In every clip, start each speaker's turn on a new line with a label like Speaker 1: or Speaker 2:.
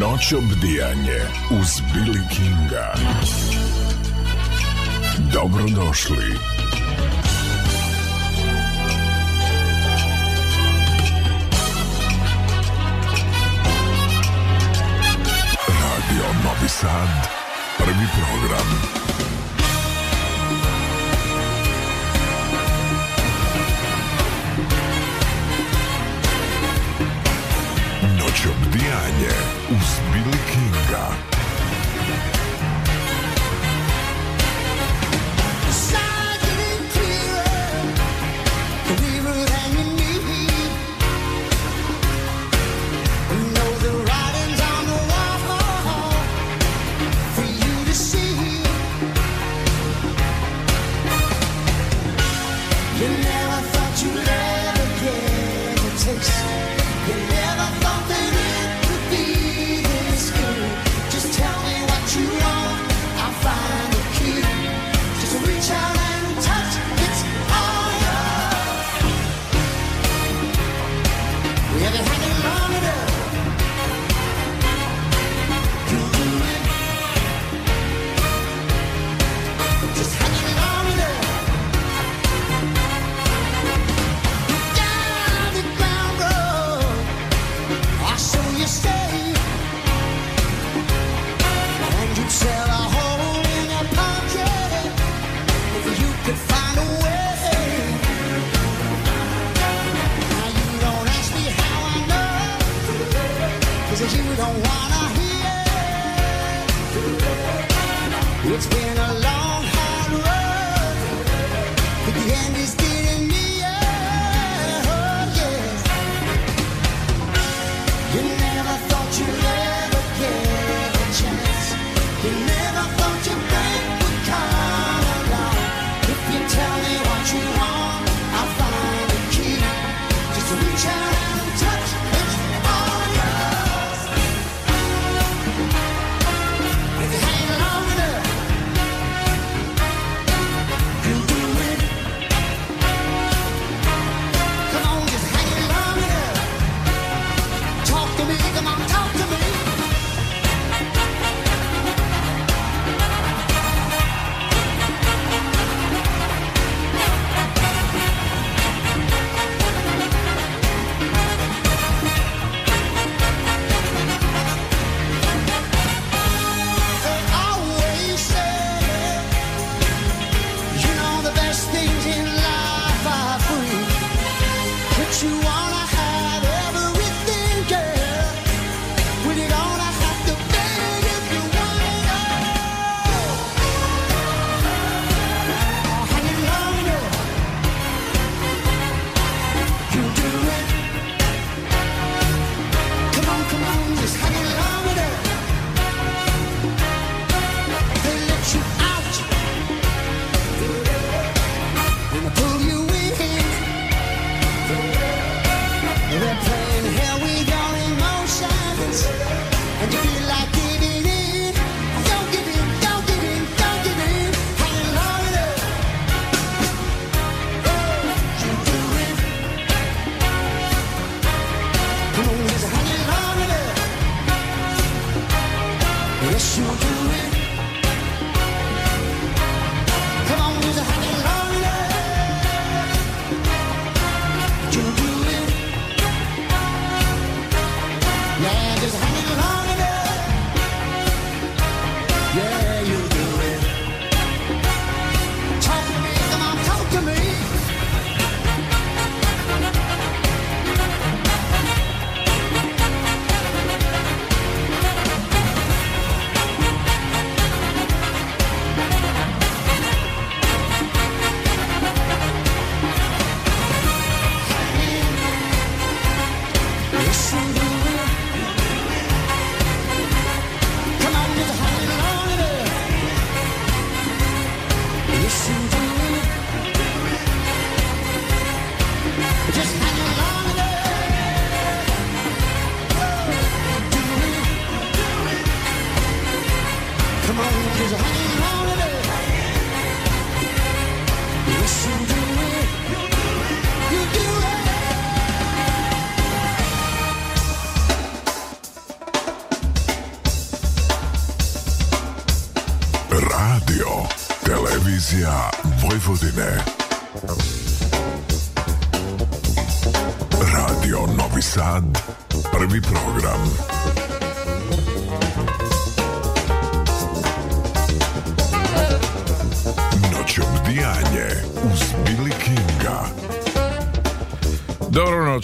Speaker 1: Noć obdijanje uz Billy Kinga. Dobrodošli. Radio Novi Sad, prvi program. Bdijanje uz Billy Kinga.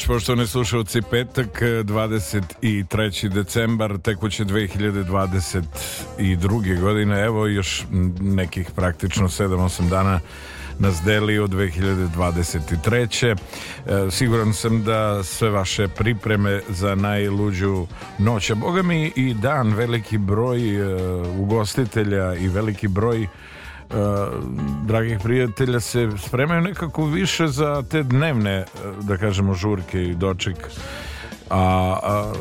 Speaker 2: poštovani slušalci, petak, 23. Eh, decembar, tekuće 2022. godine. Evo još nekih praktično 7-8 dana nas deli od 2023. E, eh, siguran sam da sve vaše pripreme za najluđu noć, a boga mi i dan, veliki broj e, ugostitelja i veliki broj uh, dragih prijatelja se spremaju nekako više za te dnevne, eh, da kažemo, žurke i doček a, a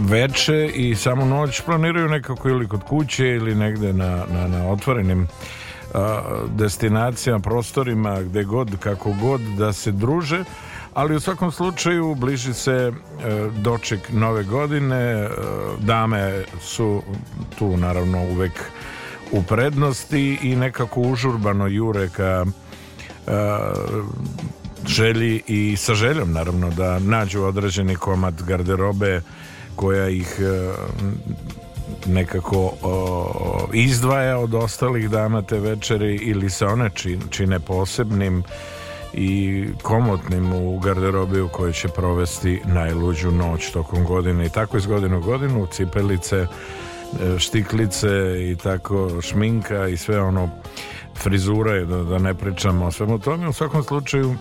Speaker 2: veče i samo noć planiraju nekako ili kod kuće ili negde na, na, na otvorenim a, eh, destinacijama, prostorima, gde god, kako god da se druže, ali u svakom slučaju bliži se e, doček nove godine, e, dame su tu naravno uvek u prednosti i nekako užurbano jure ka a, e, želji i sa željom naravno da nađu određeni komad garderobe koja ih a, e, nekako o, izdvaja od ostalih dana te večeri ili se one čine posebnim i komotnim u garderobi u kojoj će provesti najluđu noć tokom godine i tako iz godine u godinu cipelice štiklice i tako šminka i sve ono frizura je da, da ne pričamo o svemu tome u svakom slučaju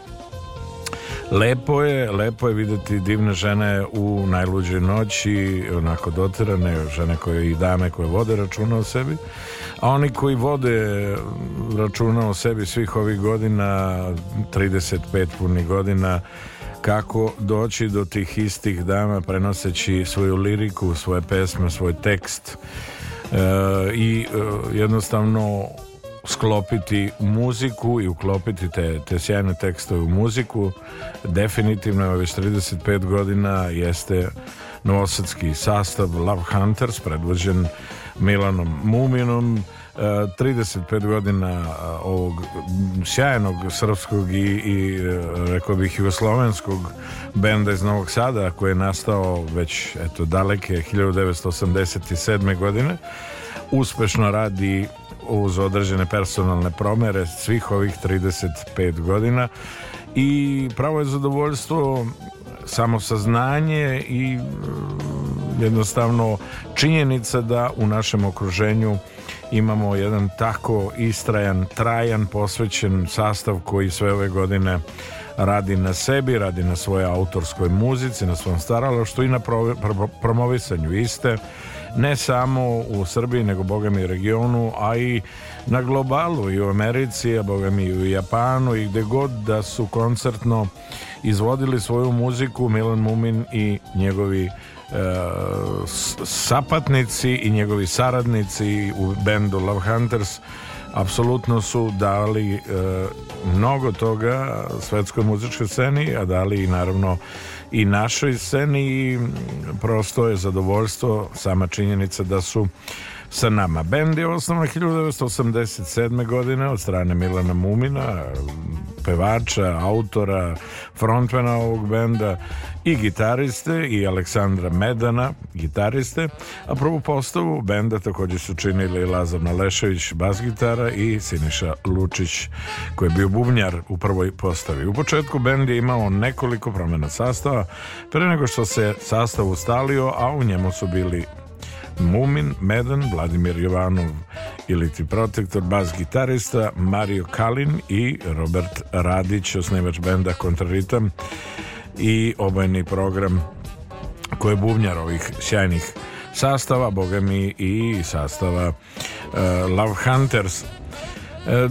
Speaker 2: Lepo je, lepo je videti divne žene u najluđoj noći, onako dotirane, žene koje i dame koje vode računa o sebi, a oni koji vode računa o sebi svih ovih godina, 35 punih godina, kako doći do tih istih dama prenoseći svoju liriku, svoje pesme, svoj tekst e, i e, jednostavno sklopiti muziku i uklopiti te, te sjajne tekstove u muziku definitivno već 35 godina jeste novosadski sastav Love Hunters predvođen Milanom Muminom 35 godina ovog sjajnog srpskog i, i e, rekao bih jugoslovenskog benda iz Novog Sada koji je nastao već eto daleke 1987. godine uspešno radi uz određene personalne promere svih ovih 35 godina i pravo je zadovoljstvo samo saznanje i e, jednostavno činjenica da u našem okruženju imamo jedan tako istrajan, trajan, posvećen sastav koji sve ove godine radi na sebi, radi na svojoj autorskoj muzici, na svom staraloštu i na pro, pro, promovisanju iste ne samo u Srbiji nego boga mi regionu a i na globalu i u Americi a boga mi i u Japanu i gde god da su koncertno izvodili svoju muziku Milan Mumin i njegovi E, sapatnici i njegovi saradnici u bendu Love Hunters apsolutno su dali e, mnogo toga svetskoj muzičkoj sceni, a dali i naravno i našoj sceni i prosto je zadovoljstvo sama činjenica da su sa nama. Bend je osnovan 1987. godine od strane Milana Mumina, pevača, autora, frontmena ovog benda i gitariste i Aleksandra Medana, gitariste, a prvu postavu benda takođe su činili Lazar Nalešević, bas gitara i Siniša Lučić, koji je bio bubnjar u prvoj postavi. U početku bend je imao nekoliko promena sastava, pre nego što se sastav ustalio, a u njemu su bili Mumin, Meden, Vladimir Jovanov ili ti protektor, bas gitarista Mario Kalin i Robert Radić, osnivač benda Kontraritam i obojni program koji je bubnjar ovih sjajnih sastava, boga mi i sastava uh, Love Hunters. E,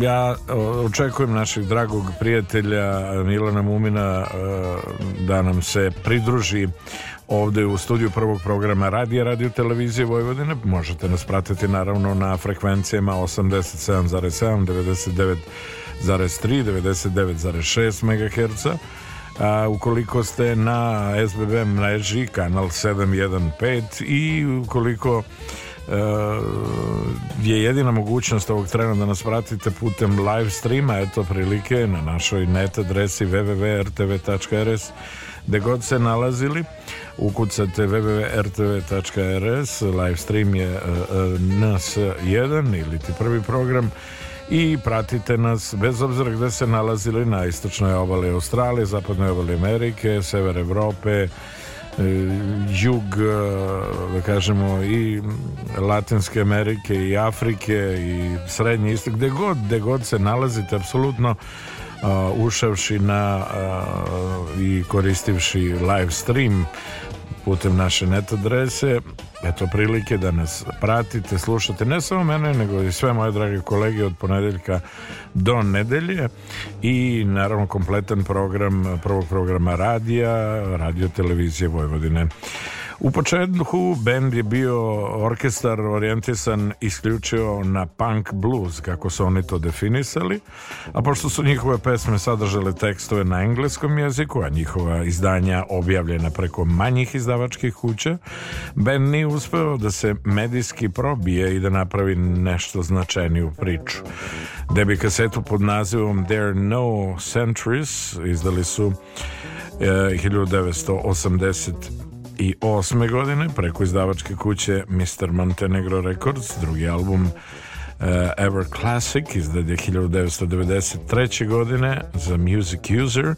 Speaker 2: ja e, očekujem našeg dragog prijatelja Milana Mumina e, da nam se pridruži ovde u studiju prvog programa Radija Radio Televizije Vojvodine. Možete nas pratiti naravno na frekvencijama 87,7, 99,3, 99,6 MHz. A, ukoliko ste na SBB mreži, kanal 715 i ukoliko Uh, je jedina mogućnost ovog trena da nas pratite putem live streama, eto prilike na našoj net adresi www.rtv.rs gde god se nalazili ukucate www.rtv.rs live stream je e, e, NS1 ili ti prvi program i pratite nas bez obzira gde se nalazili na istočnoj obali Australije, zapadnoj obali Amerike, sever Evrope, e, jug, da kažemo, i Latinske Amerike, i Afrike, i srednji istok gde god, gde god se nalazite, apsolutno Uh, ušavši na uh, i koristivši live stream putem naše net adrese eto prilike da nas pratite, slušate ne samo mene nego i sve moje drage kolege od ponedeljka do nedelje i naravno kompletan program prvog programa radija, radio televizije Vojvodine. U početku bend je bio orkestar orijentisan isključivo na punk blues, kako su oni to definisali, a pošto su njihove pesme sadržale tekstove na engleskom jeziku, a njihova izdanja objavljena preko manjih izdavačkih kuća, bend nije uspeo da se medijski probije i da napravi nešto značajniju priču. Debi kasetu pod nazivom There No Centuries izdali su e, 1980 2008. godine preko izdavačke kuće Mr. Montenegro Records, drugi album Eh, Ever Classic iz 1993. Da godine za Music User,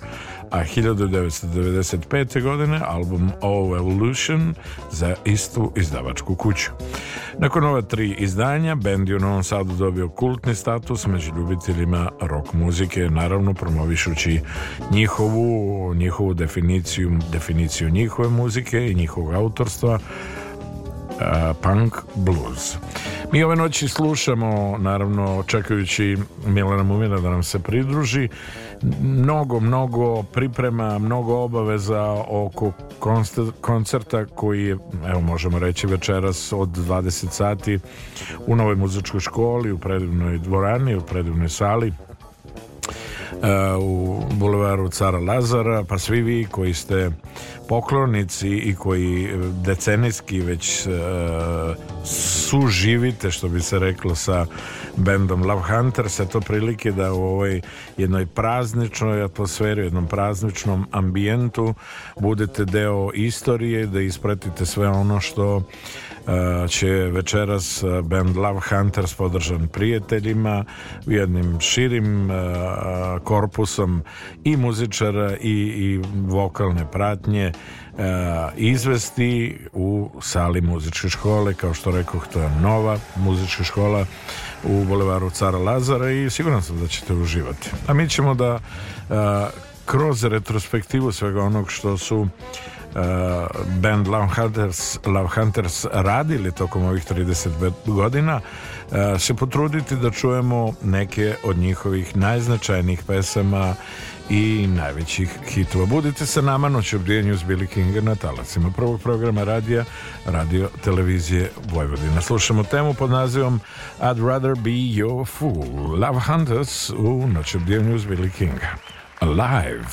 Speaker 2: a 1995. godine album O Evolution za istu izdavačku kuću. Nakon ova tri izdanja, bend je u Novom Sadu dobio kultni status među ljubiteljima rock muzike, naravno promovišući njihovu, njihovu definiciju, definiciju njihove muzike i njihovog autorstva, Eh, punk blues. Mi ove noći slušamo, naravno čekajući Milana Mumina da nam se pridruži, mnogo, mnogo priprema, mnogo obaveza oko koncerta koji je, evo možemo reći večeras od 20 sati u novoj muzičkoj školi, u predivnoj dvorani, u predivnoj sali Uh, u bulevaru Cara Lazara, pa svi vi koji ste poklonici i koji e, decenijski već uh, suživite, što bi se reklo sa bendom Love Hunter, se to prilike da u ovoj jednoj prazničnoj atmosferi, jednom prazničnom ambijentu budete deo istorije, da ispratite sve ono što e, će večeras band Love Hunters podržan prijateljima, jednim širim korpusom i muzičara i, i vokalne pratnje E, izvesti u sali muzičke škole kao što rekoh to je nova muzička škola u bulevaru Cara Lazara i siguran sam da ćete uživati a mi ćemo da e, kroz retrospektivu svega onog što su e, band Love Hunters, Love Hunters radili tokom ovih 30 godina E, se potruditi da čujemo neke od njihovih najznačajnijih pesama i najvećih hitova. Budite sa nama noć obdijenju s Billy Kinga na talacima prvog programa radija, radio televizije Vojvodina. Slušamo temu pod nazivom I'd rather be your fool. Love Hunters u noć obdijenju s Billy Kinga. Alive.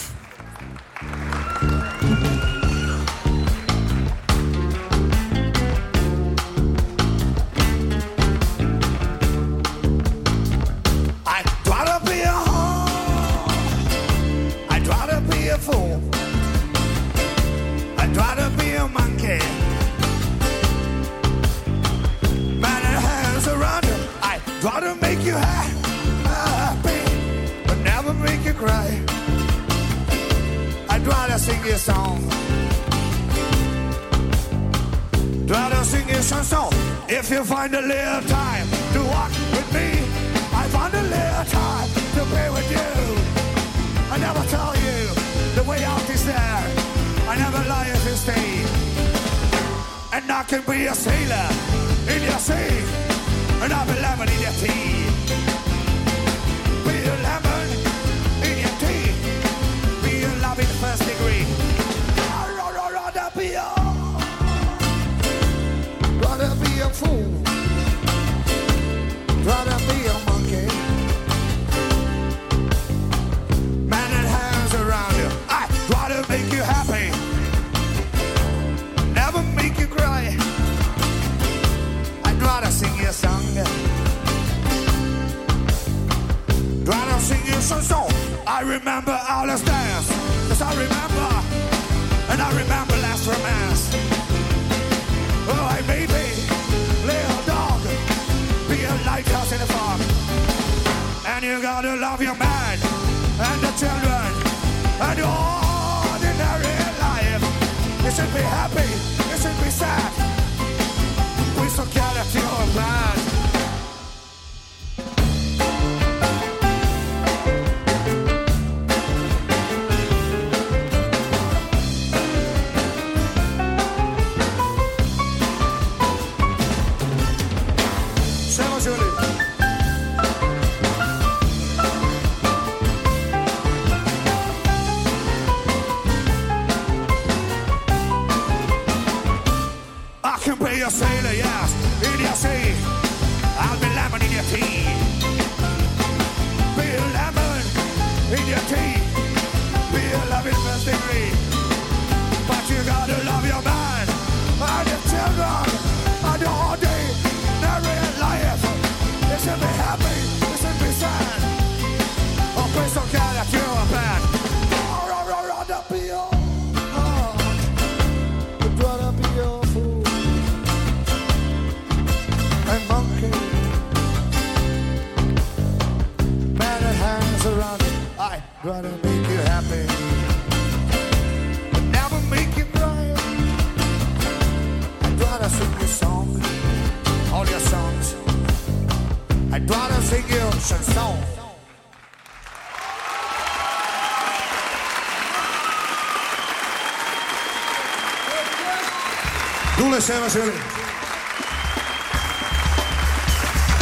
Speaker 2: Dule se vas želim.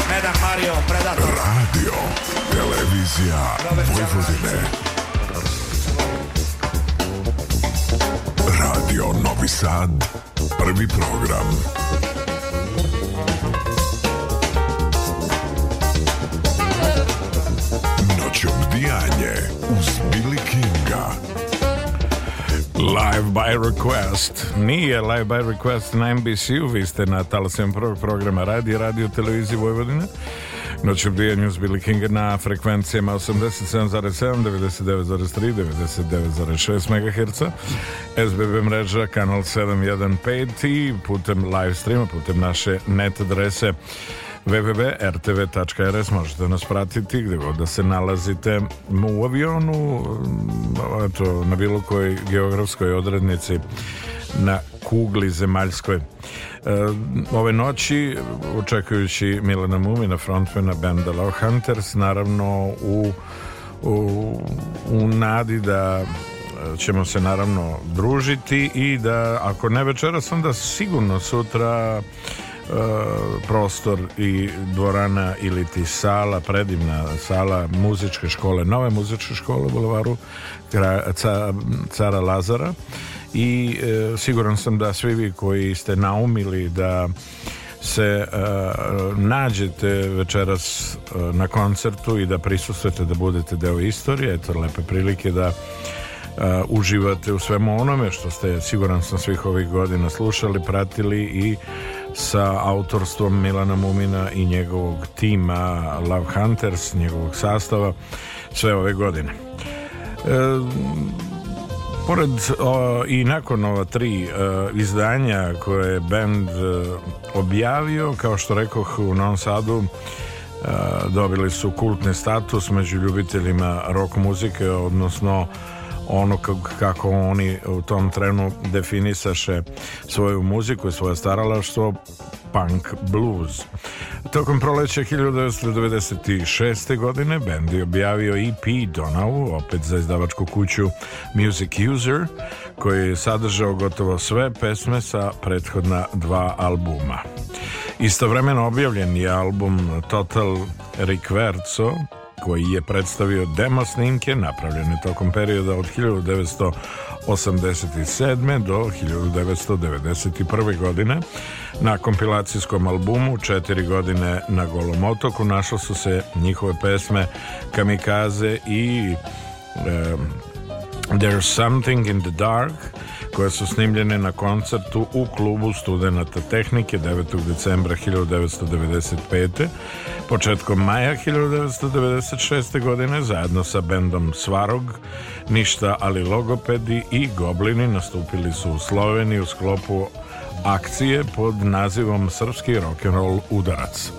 Speaker 2: Medak Mario, Predator.
Speaker 1: Radio, televizija, Vojvodine. Radio Novi Sad, prvi program.
Speaker 2: Noćobdijanje uz Billy Kinga. Live by request. Nije live by request na NBC-u, vi ste na talasem prvog programa radi, radio televiziji Vojvodine. Noć odbijanju s Billy Kinga na frekvencijama 87,7, 99,3, 99,6 MHz, SBB mreža, kanal 715 i putem live streama, putem naše net adrese www.rtv.rs možete nas pratiti gde god da se nalazite u avionu eto, na bilo kojoj geografskoj odrednici na kugli zemaljskoj e, ove noći očekujući Milana Mumina frontmana benda Love Hunters naravno u, u, u nadi da ćemo se naravno družiti i da ako ne večeras onda sigurno sutra Eh, prostor i dvorana ili ti sala, predivna sala muzičke škole, nove muzičke škole u Bulevaru Cara Lazara i e, siguran sam da svi vi koji ste naumili da se e, nađete večeras e, na koncertu i da prisustujete da budete deo istorije, eto lepe prilike da uživate u svemu onome što ste siguran sam svih ovih godina slušali, pratili i sa autorstvom Milana Mumina i njegovog tima Love Hunters, njegovog sastava sve ove godine. E, pored o, i nakon ova tri e, izdanja koje je band e, objavio, kao što rekoh u Non Sadu, e, dobili su kultni status među ljubiteljima rock muzike, odnosno ono kako oni u tom trenu definisaše svoju muziku i svoje staralaštvo punk blues. Tokom proleća 1996. godine bend je objavio EP Donau, opet za izdavačku kuću Music User, koji je sadržao gotovo sve pesme sa prethodna dva albuma. Istovremeno objavljen je album Total Ricverzo, koji je predstavio demo snimke napravljene tokom perioda od 1987. do 1991. godine. Na kompilacijskom albumu Četiri godine na Golom otoku našlo su se njihove pesme Kamikaze i um, There's Something in the Dark – koje su snimljene na koncertu u klubu studenta tehnike 9. decembra 1995. Početkom maja 1996. godine zajedno sa bendom Svarog, Ništa ali logopedi i Goblini nastupili su u Sloveniji u sklopu akcije pod nazivom Srpski rock'n'roll udarac.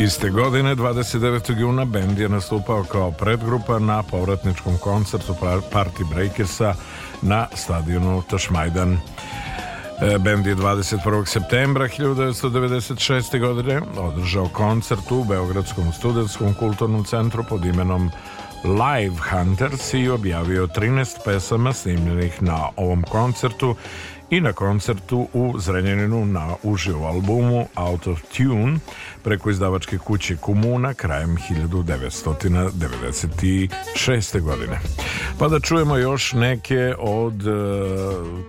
Speaker 2: Iste godine, 29. juna, bend je nastupao kao predgrupa na povratničkom koncertu Party Breakersa na stadionu Tašmajdan. E, bend je 21. septembra 1996. godine održao koncert u Beogradskom studentskom kulturnom centru pod imenom Live Hunters i objavio 13 pesama snimljenih na ovom koncertu i na koncertu u Zrenjaninu na uživo albumu Out of Tune preko izdavačke kuće Komuna krajem 1996. godine. Pa da čujemo još neke od e,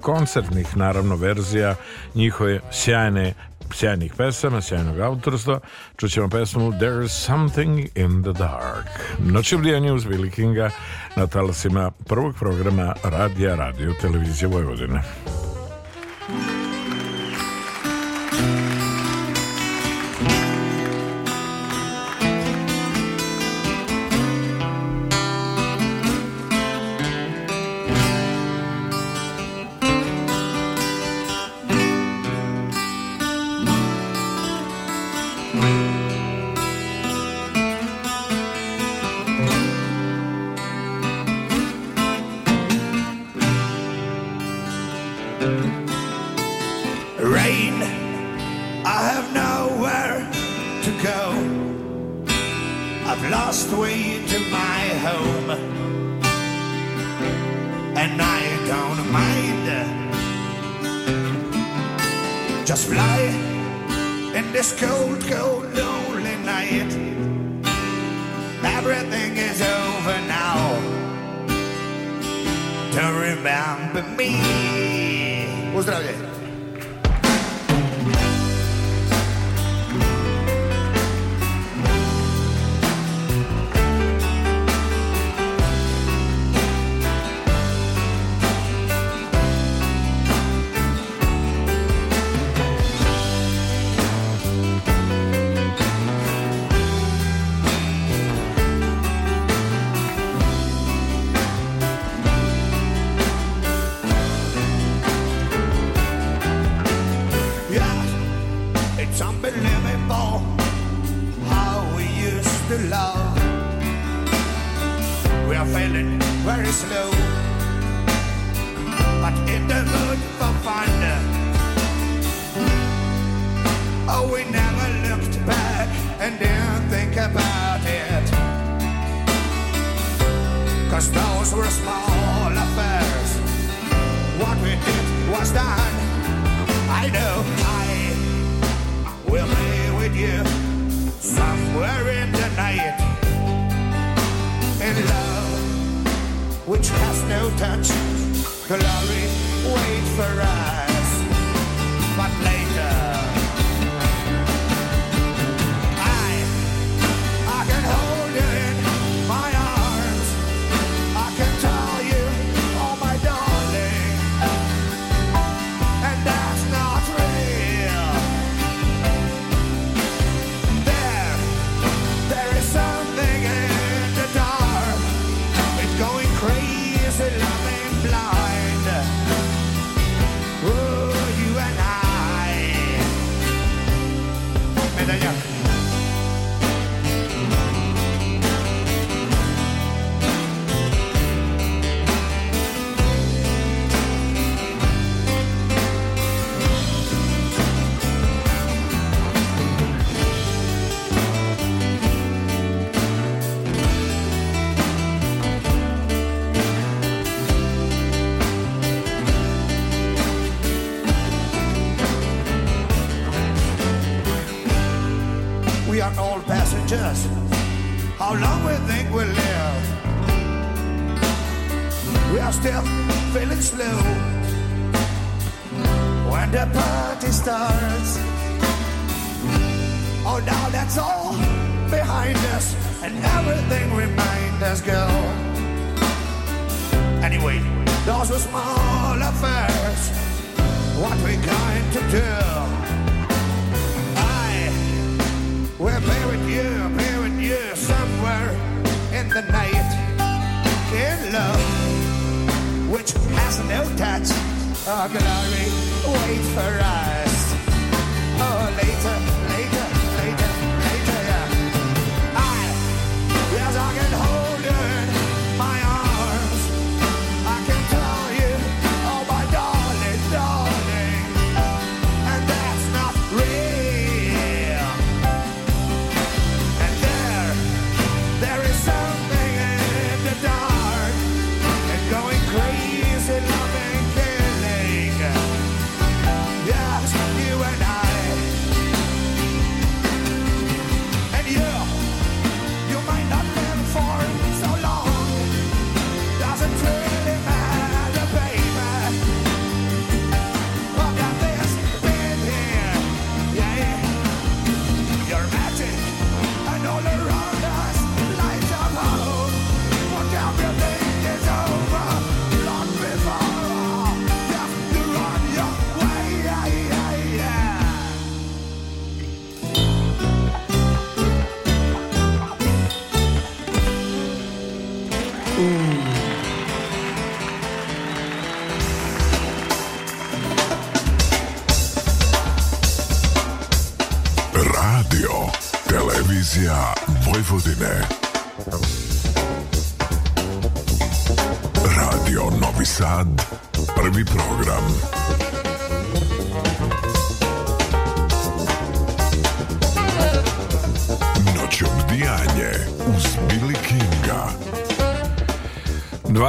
Speaker 2: koncertnih naravno verzija njihove sjajne sjajnih pesama, sjajnog autorstva. Čućemo pesmu There's Something in the Dark. Noć brijanje uz Billy Kinga na talasima prvog programa Radija Radio Televizije Vojvodine.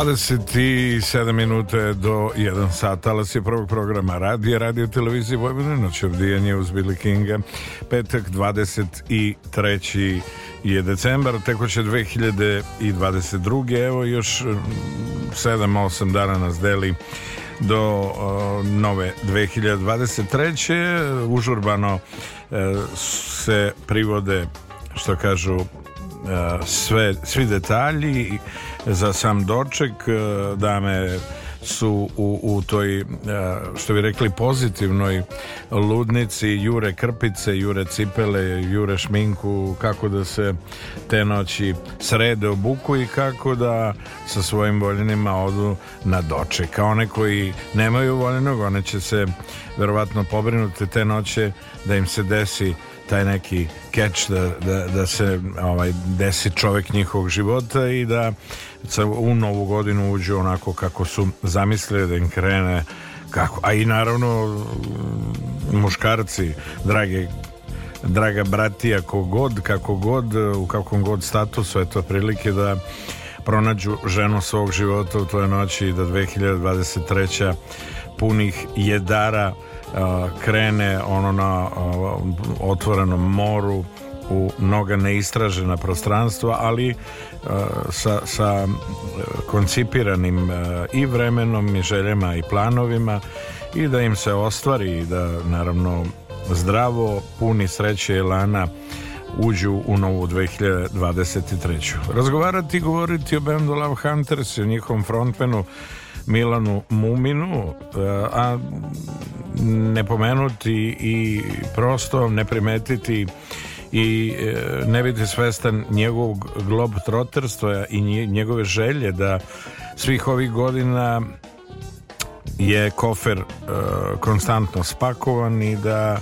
Speaker 2: 27 minuta do 1 sat alas je prvog programa radija, radio televizije Vojvodine, noć obdijanje uz Billy Kinga, petak 23. je decembar, tekoće 2022. Evo još 7-8 dana nas deli do uh, nove 2023. Užurbano uh, se privode, što kažu, uh, sve, svi detalji i za sam doček e, dame su u, u toj e, što bi rekli pozitivnoj ludnici Jure Krpice, Jure Cipele, Jure Šminku, kako da se te noći srede obuku i kako da sa svojim voljenima odu na doček. A one koji nemaju voljenog, one će se verovatno pobrinuti te noće da im se desi taj neki catch da, da, da, se ovaj, desi čovek njihovog života i da u novu godinu uđu onako kako su zamislili da im krene kako, a i naravno mm, muškarci, drage draga bratija, kogod, kako god, u kakvom god statusu, eto, prilike da pronađu ženu svog života u toj noći i da 2023. punih jedara krene ono na otvorenom moru u mnoga neistražena prostranstva, ali e, sa, sa e, koncipiranim e, i vremenom i željama i planovima i da im se ostvari i da naravno zdravo, puni sreće i lana uđu u novu 2023. Razgovarati i govoriti o Bandu Love Hunters i njihovom frontmenu Milanu Muminu, a ne pomenuti i prosto ne primetiti i e, ne biti svestan njegovog globetrotterstva i njegove želje da svih ovih godina je kofer uh, konstantno spakovan i da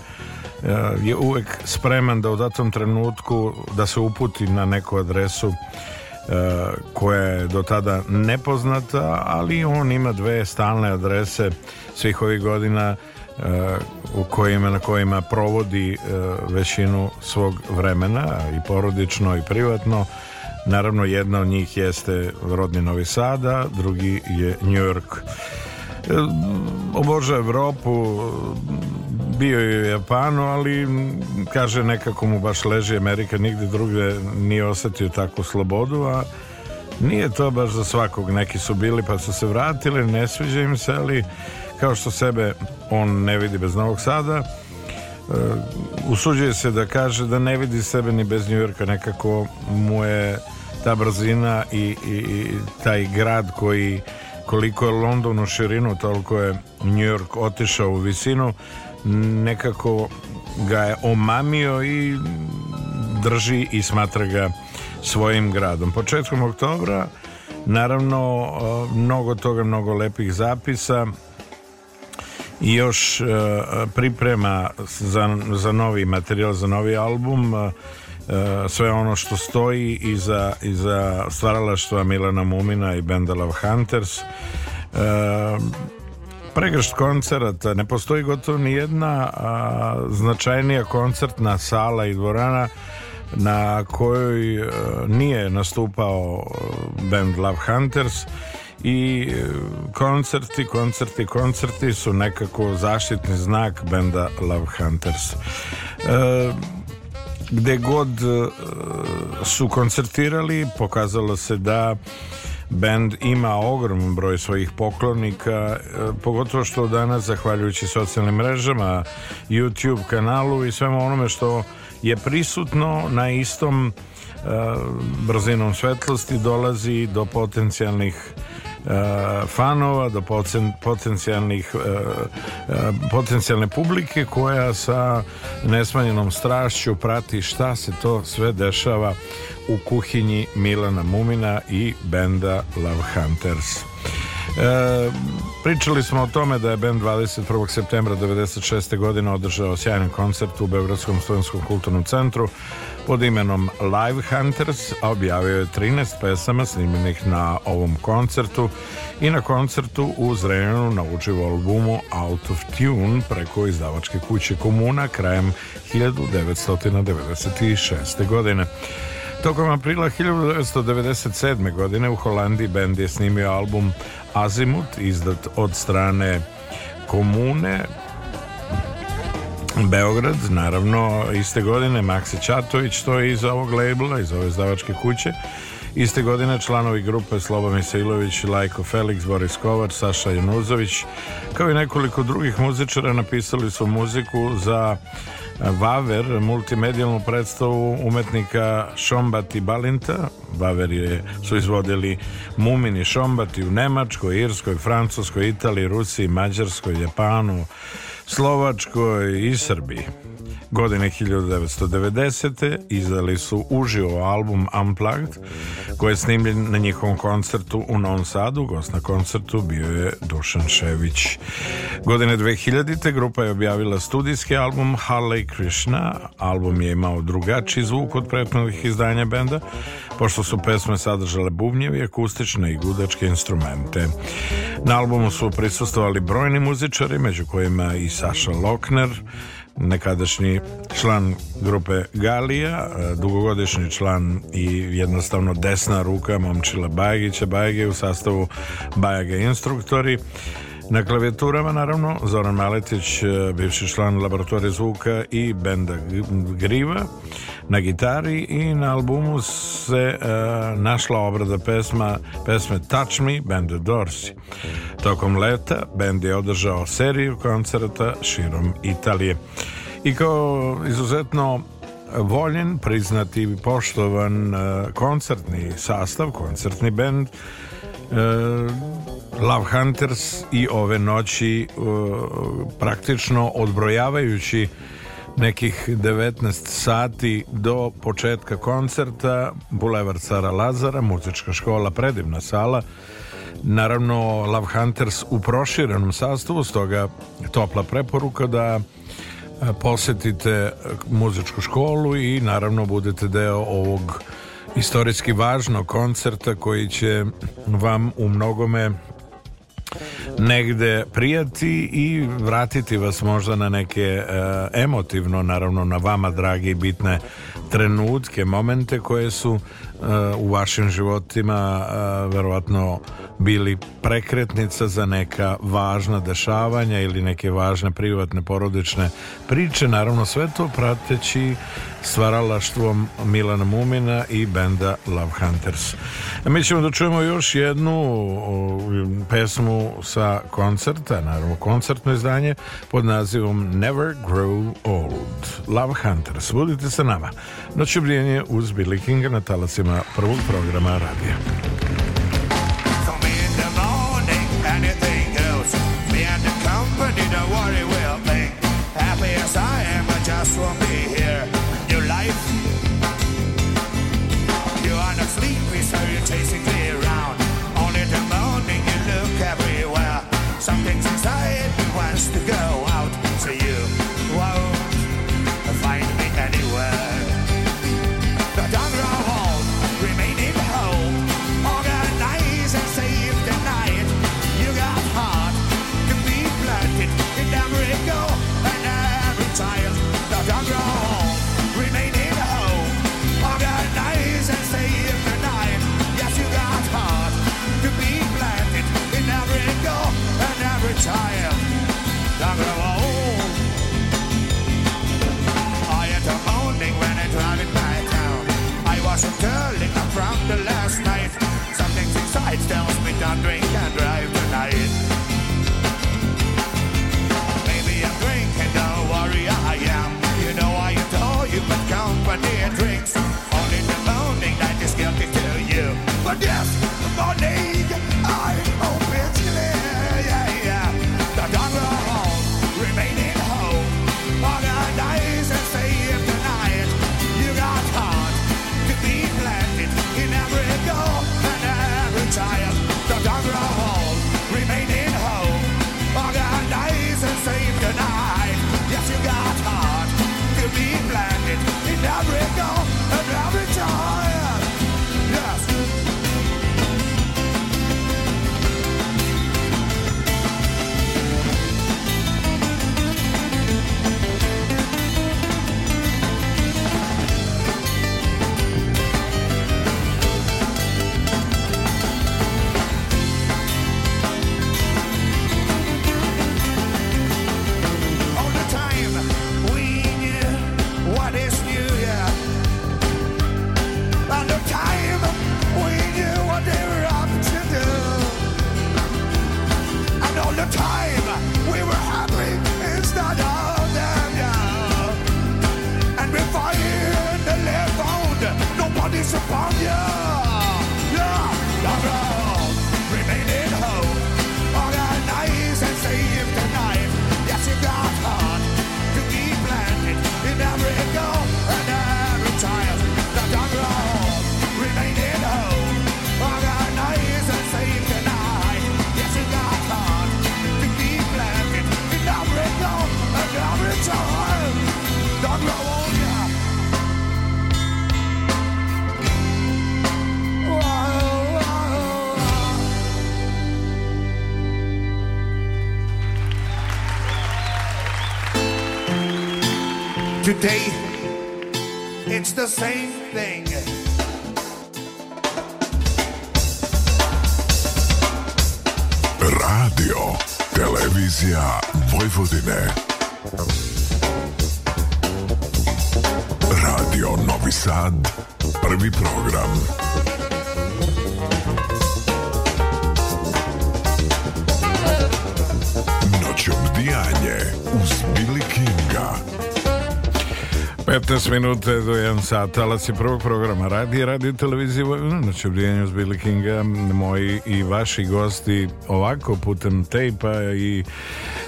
Speaker 2: uh, je uvek spreman da u datom trenutku da se uputi na neku adresu uh, koja je do tada nepoznata, ali on ima dve stalne adrese svih ovih godina u kojima, na kojima provodi e, većinu svog vremena i porodično i privatno naravno jedna od njih jeste rodni Novi Sada drugi je New York e, oboža Evropu bio je u Japanu ali kaže nekako mu baš leži Amerika nigde drugde nije osetio takvu slobodu a nije to baš za svakog neki su bili pa su se vratili ne sviđa im se ali Kao što sebe on ne vidi bez Novog Sada, e, usuđuje se da kaže da ne vidi sebe ni bez Njujorka, nekako mu je ta brzina i, i, i taj grad koji koliko je London u širinu, toliko je Njujork York otišao u visinu, nekako ga je omamio i drži i smatra ga svojim gradom. Početkom oktobra, naravno, e, mnogo toga, mnogo lepih zapisa, i još e, priprema za, za novi materijal, za novi album e, sve ono što stoji iza, iza stvaralaštva Milana Mumina i benda Love Hunters e, pregršt koncerata ne postoji gotovo ni jedna a, značajnija koncertna sala i dvorana na kojoj a, nije nastupao band Love Hunters i e, koncerti, koncerti, koncerti su nekako zaštitni znak benda Love Hunters. E, gde god e, su koncertirali, pokazalo se da Bend ima ogroman broj svojih poklonika, e, pogotovo što danas, zahvaljujući socijalnim mrežama, YouTube kanalu i svemu onome što je prisutno na istom brzinom svetlosti dolazi do potencijalnih E, fanova, do poten, potencijalnih e, e, potencijalne publike koja sa nesmanjenom strašću prati šta se to sve dešava u kuhinji Milana Mumina i benda Love Hunters. E, pričali smo o tome da je band 21. septembra 96. godine održao sjajan koncert u Beogradskom studentskom kulturnom centru pod imenom Live Hunters, a objavio je 13 pesama snimljenih na ovom koncertu i na koncertu u Zrenjanu na albumu Out of Tune preko izdavačke kuće Komuna krajem 1996. godine. Tokom aprila 1997. godine u Holandiji bend je snimio album Azimut izdat od strane komune Beograd, naravno iste godine Maksi Čatović, to je iz ovog labela, iz ove izdavačke kuće Iste godine članovi grupe Slobo Misailović, Lajko Felix, Boris Kovač, Saša Januzović, kao i nekoliko drugih muzičara napisali su muziku za e, Vaver, multimedijalnu predstavu umetnika Šombat i Balinta. Vaver je, su izvodili Mumini Šombati u Nemačkoj, Irskoj, Francuskoj, Italiji, Rusiji, Mađarskoj, Japanu, Slovačkoj i Srbiji. Godine 1990. izdali su uživo album Unplugged koji je snimljen na njihovom koncertu u Novom Sadu. Gost na koncertu bio je Dušan Šević. Godine 2000. grupa je objavila studijski album Harley Krishna. Album je imao drugačiji zvuk od prethodnih izdanja benda pošto su pesme sadržale bubnjevi, akustične i gudačke instrumente. Na albumu su prisustovali brojni muzičari, među kojima i Saša Lokner, nekadašnji član grupe Galija, e, dugogodišnji član i jednostavno desna ruka Momčila Bajagića. Bajage u sastavu Bajage instruktori. Na klavijaturama naravno Zoran Maletić, e, bivši član laboratorije zvuka i benda Griva na gitari i na albumu se uh, našla obrada pesma pesme Touch Me benda Dorsi. Tokom leta bend je održao seriju koncerta širom Italije. I kao izuzetno voljen, priznati i poštovan uh, koncertni sastav, koncertni bend E, Love Hunters i ove noći e, praktično odbrojavajući nekih 19 sati do početka koncerta Bulevar Cara Lazara, muzička škola, predivna sala naravno Love Hunters u proširenom sastavu, stoga topla preporuka da e, posetite muzičku školu i naravno budete deo ovog istorijski važno koncerta koji će vam u mnogome negde prijati i vratiti vas možda na neke e, emotivno, naravno na vama dragi bitne trenutke, momente koje su u vašim životima verovatno bili prekretnica za neka važna dešavanja ili neke važne privatne porodične priče naravno sve to prateći stvaralaštvom Milana Mumina i benda Love Hunters e, mi ćemo da čujemo još jednu pesmu sa koncerta naravno koncertno izdanje pod nazivom Never Grow Old Love Hunters, budite sa nama noć brijanje uz Billy Kinga na talasima programa, para um programa à the same thing. Radio, televizija Vojvodine. 15 minuta e, do 1 sat, talas je prvog programa radi, radi televizije Vojvodina, će obrijenju uz Billy Kinga, moji i vaši gosti ovako putem tejpa i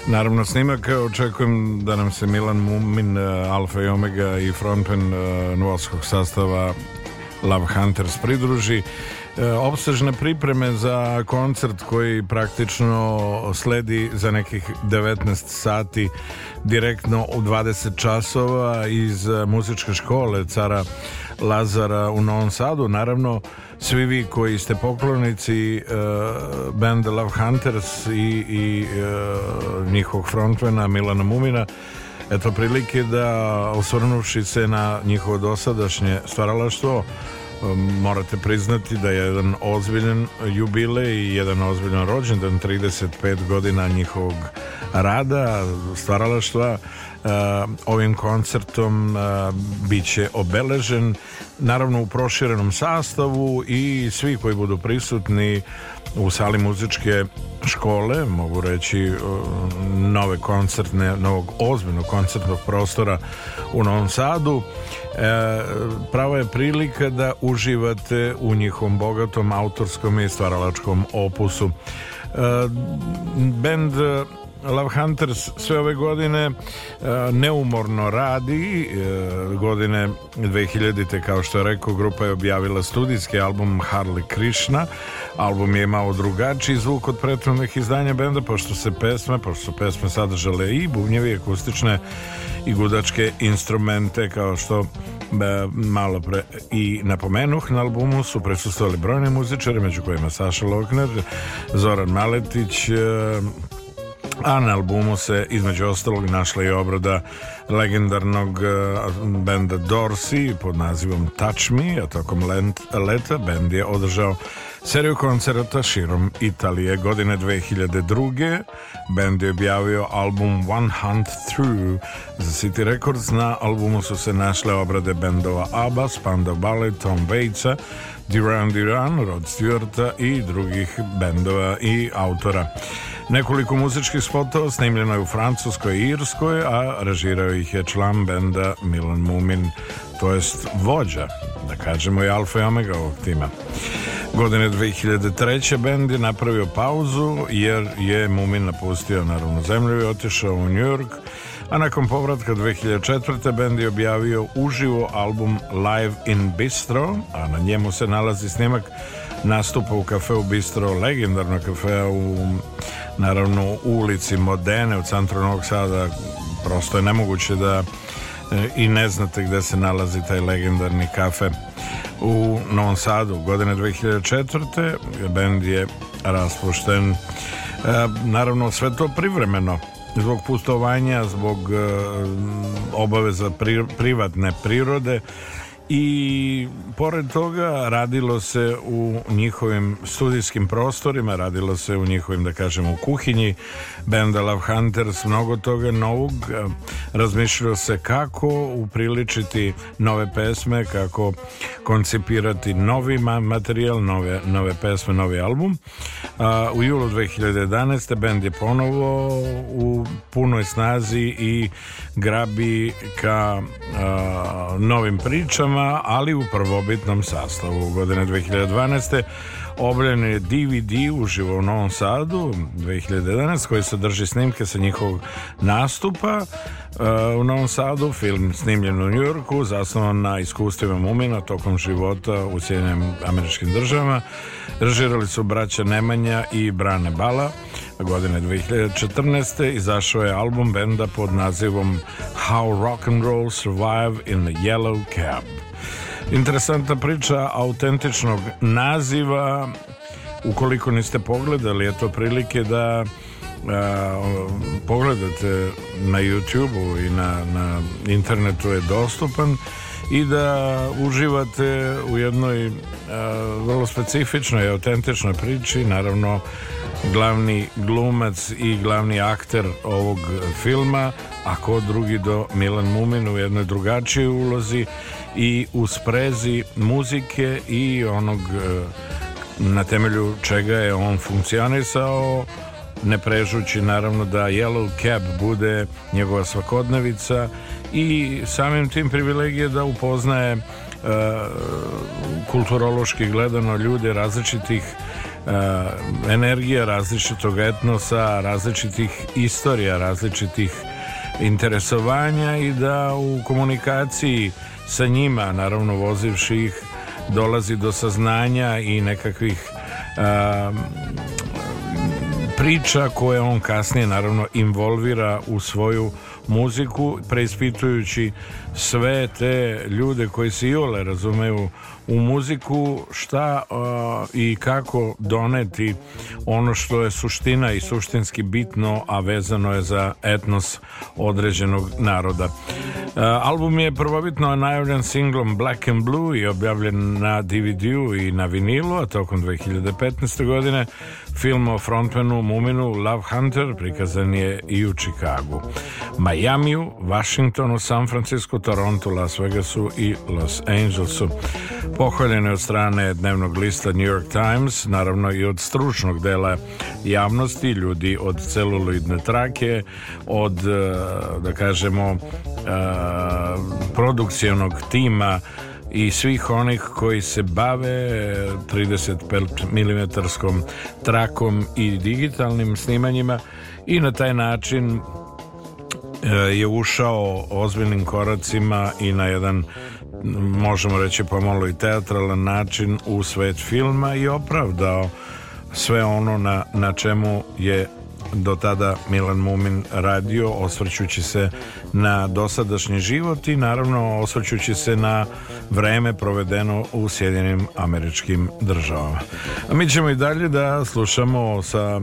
Speaker 2: naravno snimaka, e, očekujem da nam se Milan Mumin, e, Alfa i Omega i frontman novoskog sastava Love Hunters pridruži. E, obsežne pripreme za koncert koji praktično sledi za nekih 19 sati direktno u 20 časova iz e, muzičke škole cara Lazara u Novom Sadu naravno svi vi koji ste poklonici uh, band Love Hunters i, i uh, njihovog frontmena Milana Mumina eto prilike da osvrnuvši se na njihovo dosadašnje stvaralaštvo morate priznati da je jedan ozbiljen jubilej i jedan ozbiljan rođendan 35 godina njihovog rada, stvaralaštva e, ovim koncertom e, bit će obeležen naravno u proširenom sastavu i svi koji budu prisutni u sali muzičke škole, mogu reći e, nove koncertne, novog ozbiljnog koncertnog prostora u Novom Sadu e, prava je prilika da uživate u njihovom bogatom autorskom i stvaralačkom opusu. E, bend Love Hunters sve ove godine e, neumorno radi e, godine 2000-te kao što je rekao grupa je objavila studijski album Harley Krishna album je imao drugačiji zvuk od prethodnih izdanja benda pošto se pesme pošto su pesme sadržale i bubnjevi akustične i gudačke instrumente kao što e, malo pre i napomenuh na albumu su prisustovali brojne muzičari među kojima Saša Lokner Zoran Maletić a na albumu se između ostalog našla i obrada legendarnog e, benda Dorsey pod nazivom Touch Me, a tokom leta bend je održao seriju koncerta širom Italije godine 2002. Bend je objavio album One Hunt Through za City Records. Na albumu su se našle obrade bendova ABBA, Spandau Ballet, Tom Batesa, Duran Duran, Rod Stewarta i drugih bendova i autora. Nekoliko muzičkih spotova snimljeno je u Francuskoj i Irskoj, a režirao ih je član benda Milan Mumin, to jest vođa, da kažemo i alfa i omega ovog tima. Godine 2003. bend je napravio pauzu jer je Mumin napustio naravno zemlju i otišao u Njujork, a nakon povratka 2004. bend je objavio uživo album Live in Bistro, a na njemu se nalazi snimak nastupa u kafeu Bistro, legendarno kafe u naravno u ulici Modene u centru Novog Sada prosto je nemoguće da eh, i ne znate gde se nalazi taj legendarni kafe u Novom Sadu godine 2004. bend je raspušten eh, naravno sve to privremeno zbog pustovanja zbog eh, obaveza privatne prirode i pored toga radilo se u njihovim studijskim prostorima, radilo se u njihovim, da kažem, u kuhinji benda Love Hunters, mnogo toga novog razmišljalo se kako upriličiti nove pesme, kako koncipirati novi materijal, nove, nove pesme, novi album A, u julu 2011. bend je ponovo u punoj snazi i grabi ka a, novim pričama, ali u prvobitnom sastavu godine 2012. Obren je DVD uživo u Novom Sadu 2011 koji sadrži snimke sa njihovog nastupa e, u Novom Sadu, film snimljen u Njujorku, zasnovan na iskustvima mumina tokom života u Sjedinim američkim državama. Režirali su braća Nemanja i Brane Bala. Godine 2014. izašao je album benda pod nazivom How Rock and Roll Survive in the Yellow Cab. Interesantna priča autentičnog naziva. Ukoliko niste pogledali, je to prilike da a, e, pogledate na YouTube-u i na, na internetu je dostupan i da uživate u jednoj a, e, vrlo specifičnoj, autentičnoj priči. Naravno, glavni glumac i glavni akter ovog filma, a ko drugi do Milan Mumin u jednoj drugačijoj ulozi i u sprezi muzike i onog e, na temelju čega je on funkcionisao ne prežući naravno da Yellow Cab bude njegova svakodnevica i samim tim privilegije da upoznaje Uh, kulturološki gledano ljude različitih uh, energija, različitog etnosa, različitih istorija, različitih interesovanja i da u komunikaciji sa njima, naravno vozivši ih, dolazi do saznanja i nekakvih a, um, priča koje on kasnije naravno involvira u svoju muziku, preispitujući sve te ljude koji se i ole razumeju u muziku šta uh, i kako doneti ono što je suština i suštinski bitno, a vezano je za etnos određenog naroda. Uh, album je prvobitno najavljen singlom Black and Blue i objavljen na DVD-u i na vinilu, a tokom 2015. godine Film o frontmenu Muminu Love Hunter prikazan je i u Čikagu, Majamiju, Vašingtonu, San Francisco, Torontu, Las Vegasu i Los Angelesu. Pohvaljen je od strane dnevnog lista New York Times, naravno i od stručnog dela javnosti, ljudi od celuloidne trake, od, eh, da kažemo, eh, produkcijnog tima i svih onih koji se bave 35 eh, mm trakom i digitalnim snimanjima i na taj način eh, je ušao ozbiljnim koracima i na jedan možemo reći pomalo i teatralan način u svet filma i opravdao sve ono na, na čemu je do tada Milan Mumin radio osvrćući se na dosadašnji život i naravno osvrćući se na vreme provedeno u Sjedinim američkim državama. A mi ćemo i dalje da slušamo sa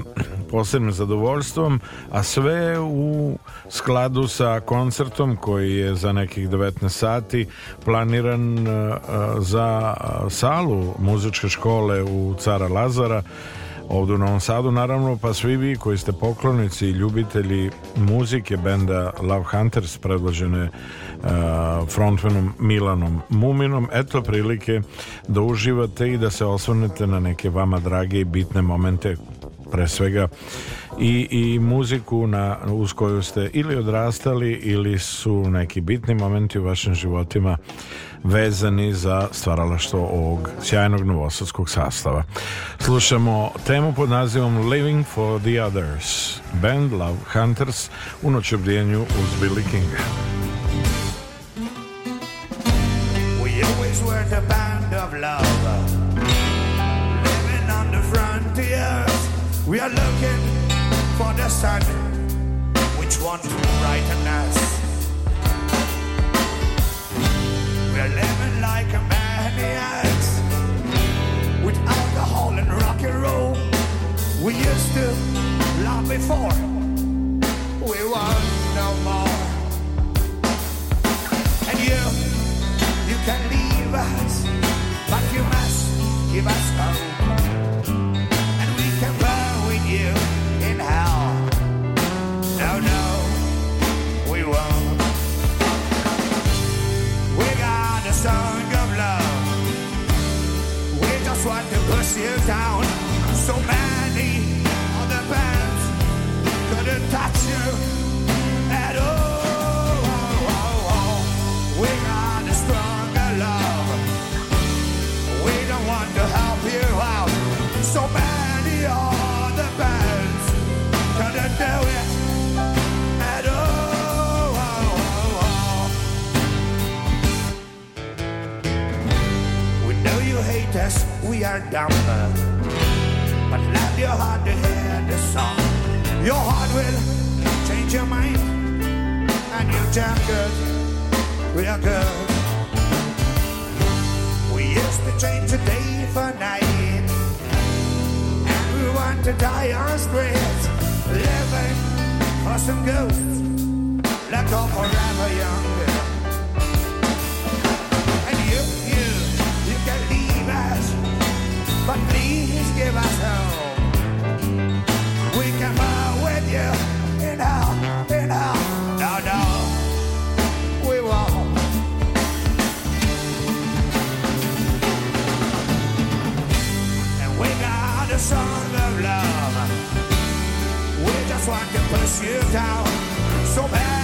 Speaker 2: posebnim zadovoljstvom, a sve u skladu sa koncertom koji je za nekih 19 sati planiran e, za salu muzičke škole u Cara Lazara ovdje u Novom Sadu naravno pa svi vi koji ste poklonici i ljubitelji muzike benda Love Hunters predložene uh, e, frontmanom Milanom Muminom eto prilike da uživate i da se osvrnete na neke vama drage i bitne momente pre svega i, i muziku na, uz koju ste ili odrastali ili su neki bitni momenti u vašim životima vezani za stvaralaštvo ovog sjajnog novosadskog sastava. Slušamo temu pod nazivom Living for the Others, band Love Hunters u noćebrijenju uz Billy Kinga. We always were the band of love Living on the frontiers We are looking for the sun Which wants to brighten us like maniacs with alcohol and rock and roll. We used to love before. We want no more. And you, you can leave us, but you must give us hope. you down. So many other bands couldn't touch you. protest, we are dumb. But let your heart to hear the song. Your heart will change your mind, and you turn good, real good. We used to change the day for night, and we want to die on streets, living for some ghosts. Let go forever young. but please give us hope. We can fight with you in hell, in hell. No, no, we won't. And we got a song of love. We just want to push you down so bad.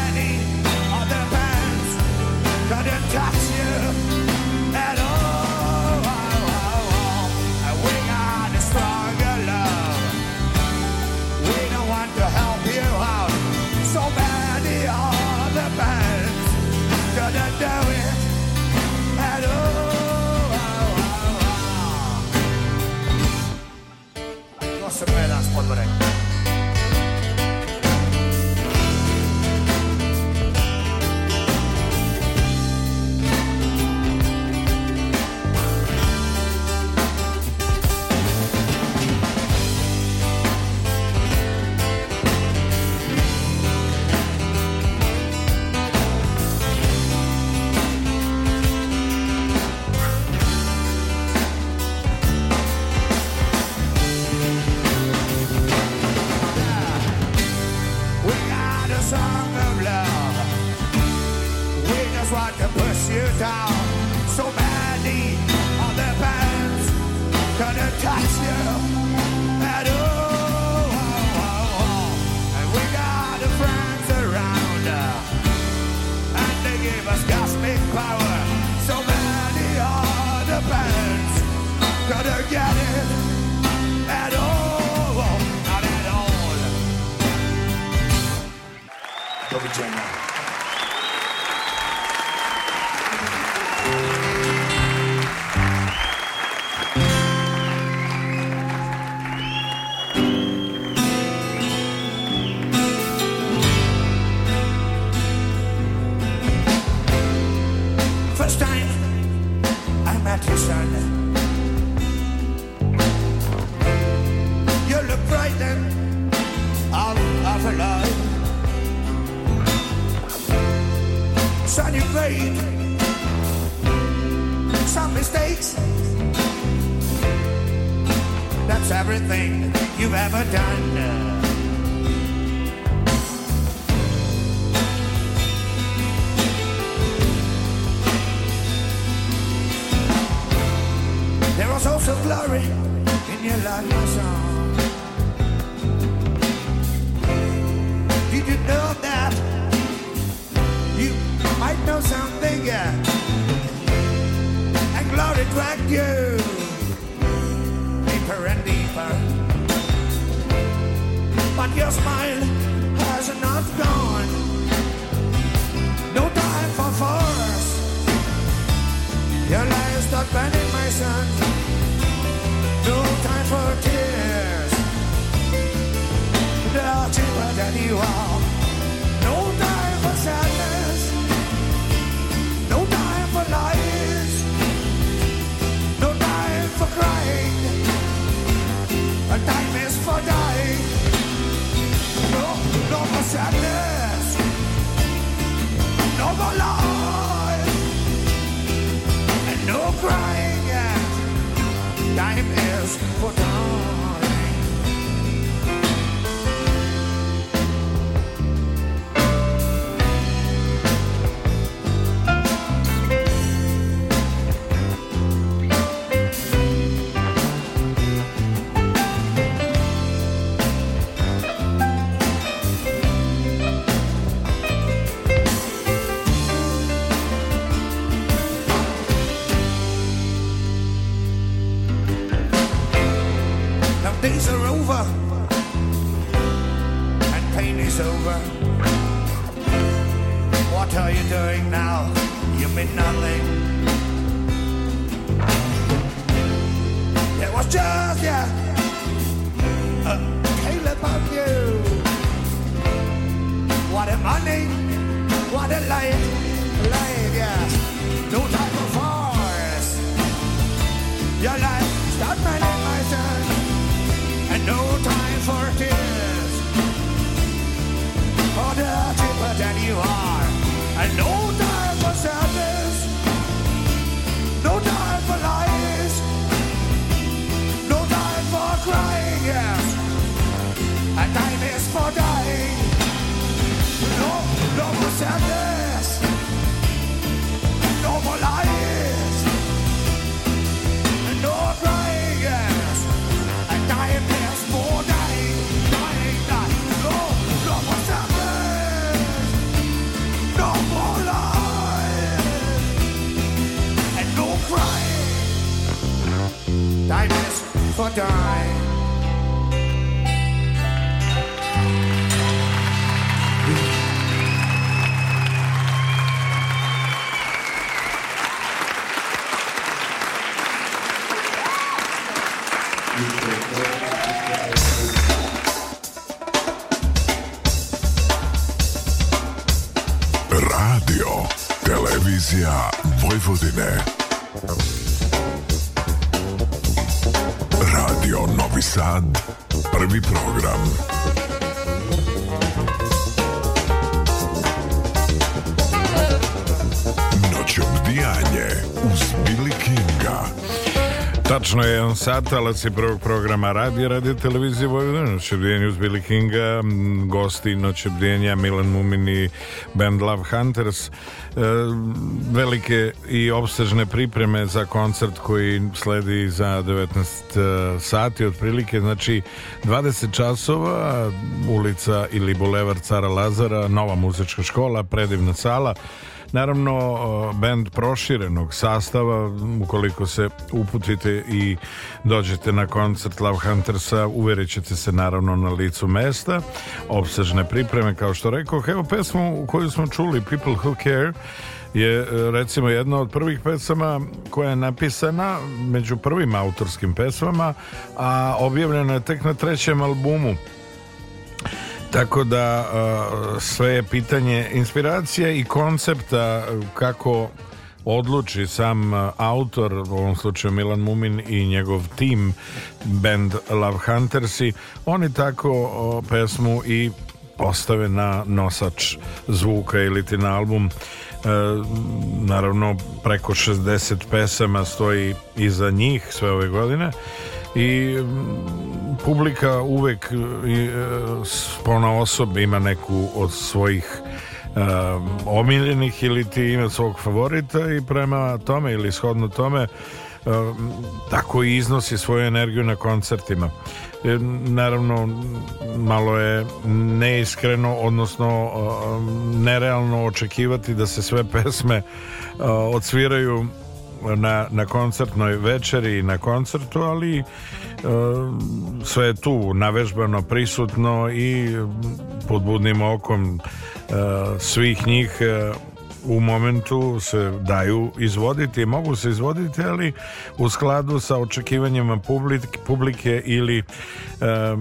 Speaker 2: sadness No more lies No prayers A dying past for dying, dying, dying No, no more sadness No more lies And no crying Dying for dying Vojvodine. Radio Novi Sad, prvi program. Noć obdijanje uz Billy Kinga. Tačno je on sat, alac je prvog programa radi, radi televizije Vojvodina, noć obdijenja uz Billy Kinga, gosti noć obdijenja Milan Mumini, band Love Hunters. E, velike i obsežne pripreme za koncert koji sledi za 19 e, sati otprilike, znači 20 časova ulica ili bulevar Cara Lazara, nova muzička škola, predivna sala Naravno, bend proširenog sastava, ukoliko se uputite i dođete na koncert Love Huntersa, uverit se naravno na licu mesta, obsežne pripreme, kao što rekao. Evo pesmu koju smo čuli, People Who Care, je e, recimo jedna od prvih pesama koja je napisana među prvim autorskim pesmama, a objavljena je tek na trećem albumu Tako da sve je pitanje inspiracije i koncepta kako odluči sam autor, u ovom slučaju Milan Mumin i njegov tim band Love Huntersi, oni tako pesmu i postave na nosač zvuka ili ti na album. E, naravno preko 60 pesama stoji iza njih sve ove godine i mm, publika uvek e, pona osob ima neku od svojih um, omiljenih ili ti ima svog favorita i prema tome ili shodno tome e, tako i iznosi svoju energiju na koncertima naravno malo je neiskreno odnosno nerealno očekivati da se sve pesme odsviraju na, na koncertnoj večeri i na koncertu, ali e, sve je tu navežbano prisutno i pod budnim okom e, svih njih e, u momentu se daju izvoditi, mogu se izvoditi, ali u skladu sa očekivanjima publike, publike ili e,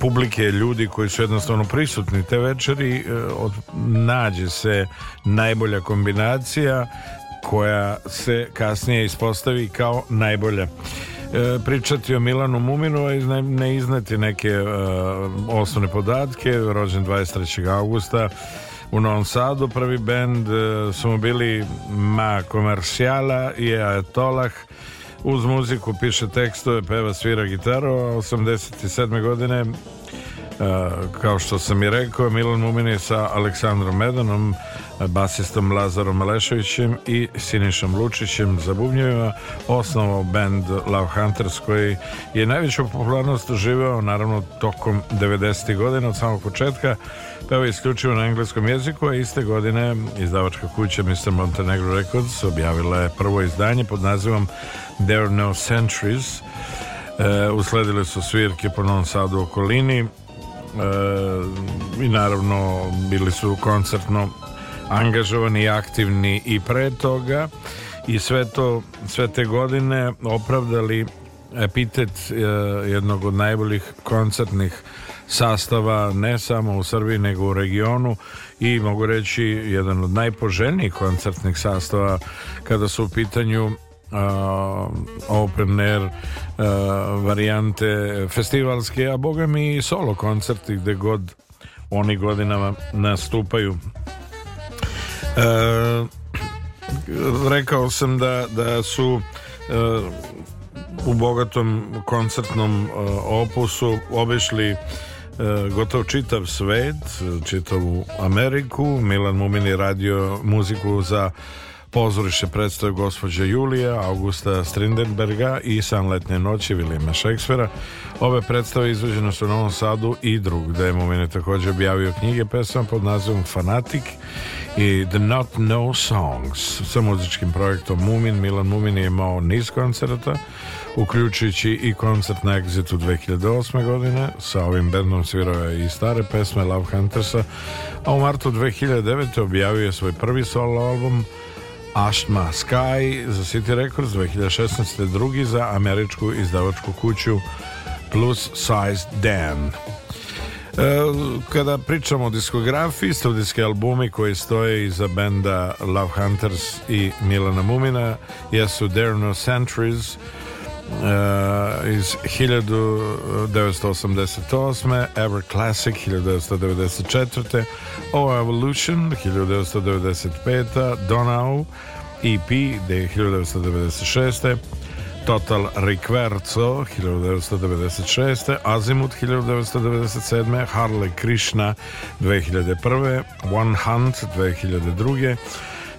Speaker 2: publike, ljudi koji su jednostavno prisutni te večeri e, od, nađe se najbolja kombinacija koja se kasnije ispostavi kao najbolja e, pričati o Milanu Muminu a ne izneti neke uh, osnovne podatke rođen 23. augusta u Novom Sadu prvi bend uh, su mu bili Ma Komercijala i Ajatolah uz muziku piše tekstove, peva, svira gitaru, a 87. godine kao što sam i rekao Milan Mumin sa Aleksandrom Medanom basistom Lazarom Maleševićem i Sinišom Lučićem za bubnjevima osnovao band Love Hunters koji je najveću popularnost živeo naravno tokom 90. godina od samog početka peo isključivo na engleskom jeziku a iste godine izdavačka kuća Mr. Montenegro Records objavila je prvo izdanje pod nazivom There Are No Centuries e, usledile su svirke po Novom Sadu okolini e, i naravno bili su koncertno angažovani aktivni i pre toga i sve to, sve te godine opravdali epitet eh, jednog od najboljih koncertnih sastava ne samo u Srbiji nego u regionu i mogu reći jedan od najpoželjnijih koncertnih sastava kada su u pitanju uh, open air uh, varijante festivalske, a boga mi i solo koncerti gde god oni godinama nastupaju. E, rekao sam da, da su e, u bogatom koncertnom e, opusu obišli gotovo čitav svet, čitavu Ameriku. Milan Mumini radio muziku za Pozorište predstave gospođa Julija, Augusta Strindenberga i San letnje noći Vilima Šekspera. Ove predstave izvođene su u Novom Sadu i drug. Demomin je takođe objavio knjige pesama pod nazivom Fanatik i The Not No Songs sa muzičkim projektom Mumin. Milan Mumin je imao niz koncerta, uključujući i koncert na Exitu 2008. godine. Sa ovim bendom svirao i stare pesme Love Huntersa, a u martu 2009. objavio je svoj prvi solo album Ashma Sky za City Records 2016. drugi za američku izdavačku kuću Plus Size Dan. E, kada pričamo o diskografiji, studijski albumi koji stoje iza benda Love Hunters i Milana Mumina jesu There No Centuries, Eh, iz 1988. Ever Classic 1994. O Evolution 1995. Donau EP 1996. Total Requerzo 1996. Azimut 1997. Harley Krishna 2001. One Hunt 2002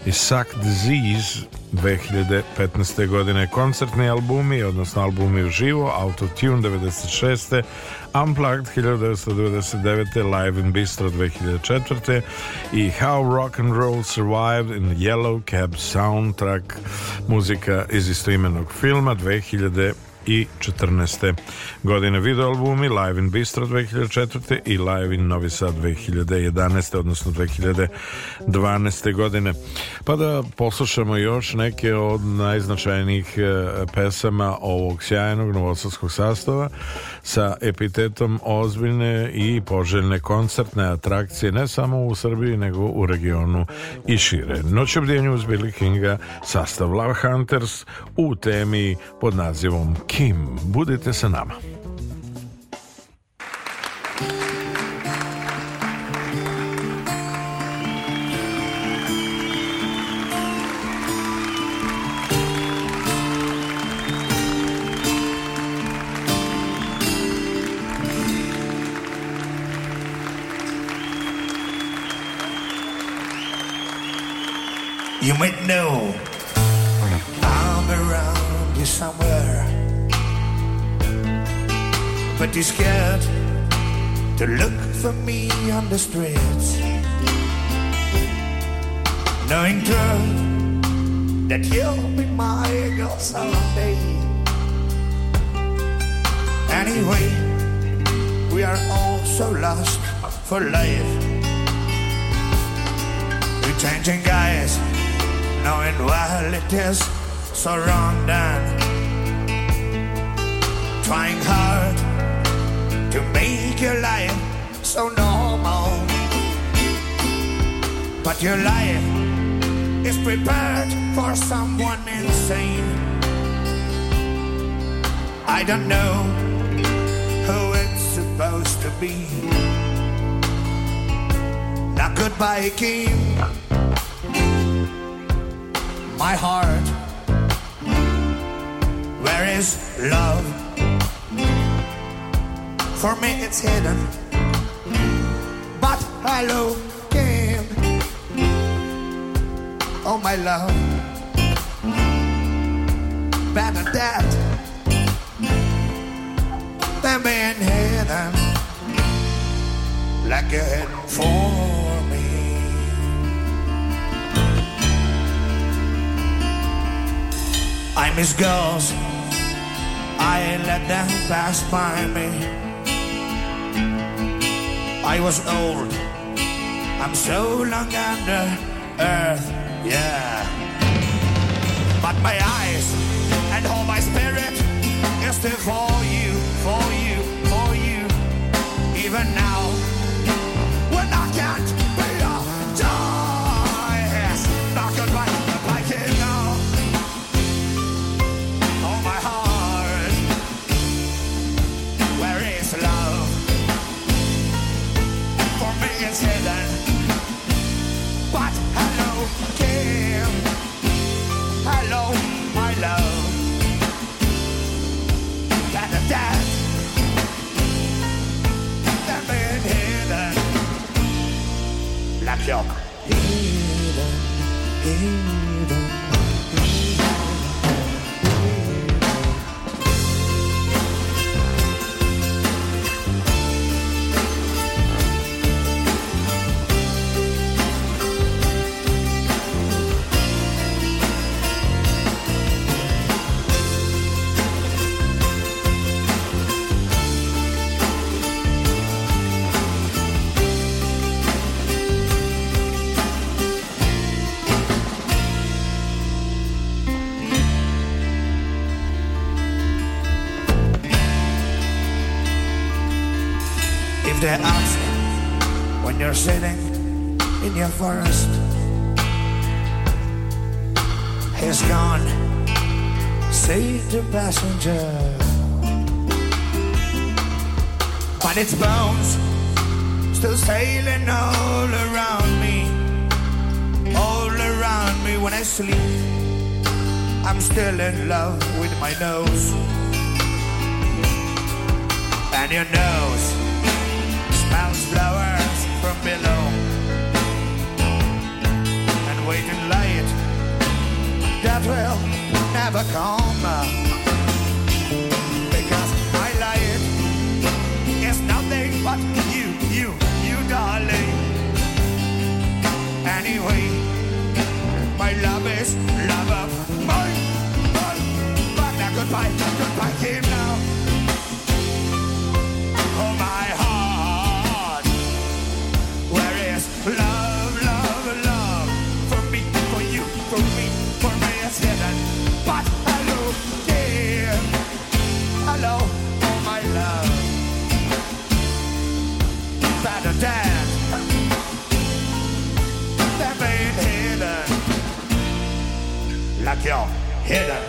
Speaker 2: i Suck Disease 2015. godine koncertni albumi, odnosno albumi u živo Autotune 96. Unplugged 1999. Live in Bistro 2004. i How Rock and Roll Survived in Yellow Cab soundtrack muzika iz istoimenog filma 2000 2014. godine. Videoalbumi Live in Bistro 2004. i Live in Novi Sad 2011. odnosno 2012. godine. Pa da poslušamo još neke od najznačajnijih e, pesama ovog sjajnog novosadskog sastava sa epitetom ozbiljne i poželjne koncertne atrakcije ne samo u Srbiji nego u regionu i šire. Noć obdjenju uz Billy Kinga sastav Love Hunters u temi pod nazivom Kim. Budite se nama. You might know. too scared to look for me on the streets. Knowing true that you'll be my girl someday. Anyway, we are all so lost for life. We're changing guys, knowing while it is so wrong done. Trying hard to make your life so normal. But your life is prepared for someone insane. I don't know who it's supposed to be. Now goodbye, Kim. My heart, where is love? For me it's hidden, but I look in. Oh my love, better that than being hidden, like you're hidden for me. I miss girls, I let them pass by me. I was old. I'm so long under earth, yeah. But my eyes and all my spirit is still for you, for you, for you. Even now. shelf.
Speaker 3: ask when you're sitting in your forest. He's gone. save the passenger. But its bones still sailing all around me. All around me when I sleep. I'm still in love with my nose. And your nose flowers from below and waiting light that will never come because my light is nothing but you, you, you, darling. Anyway, my love is love of mine, mine, but now goodbye, goodbye, like your head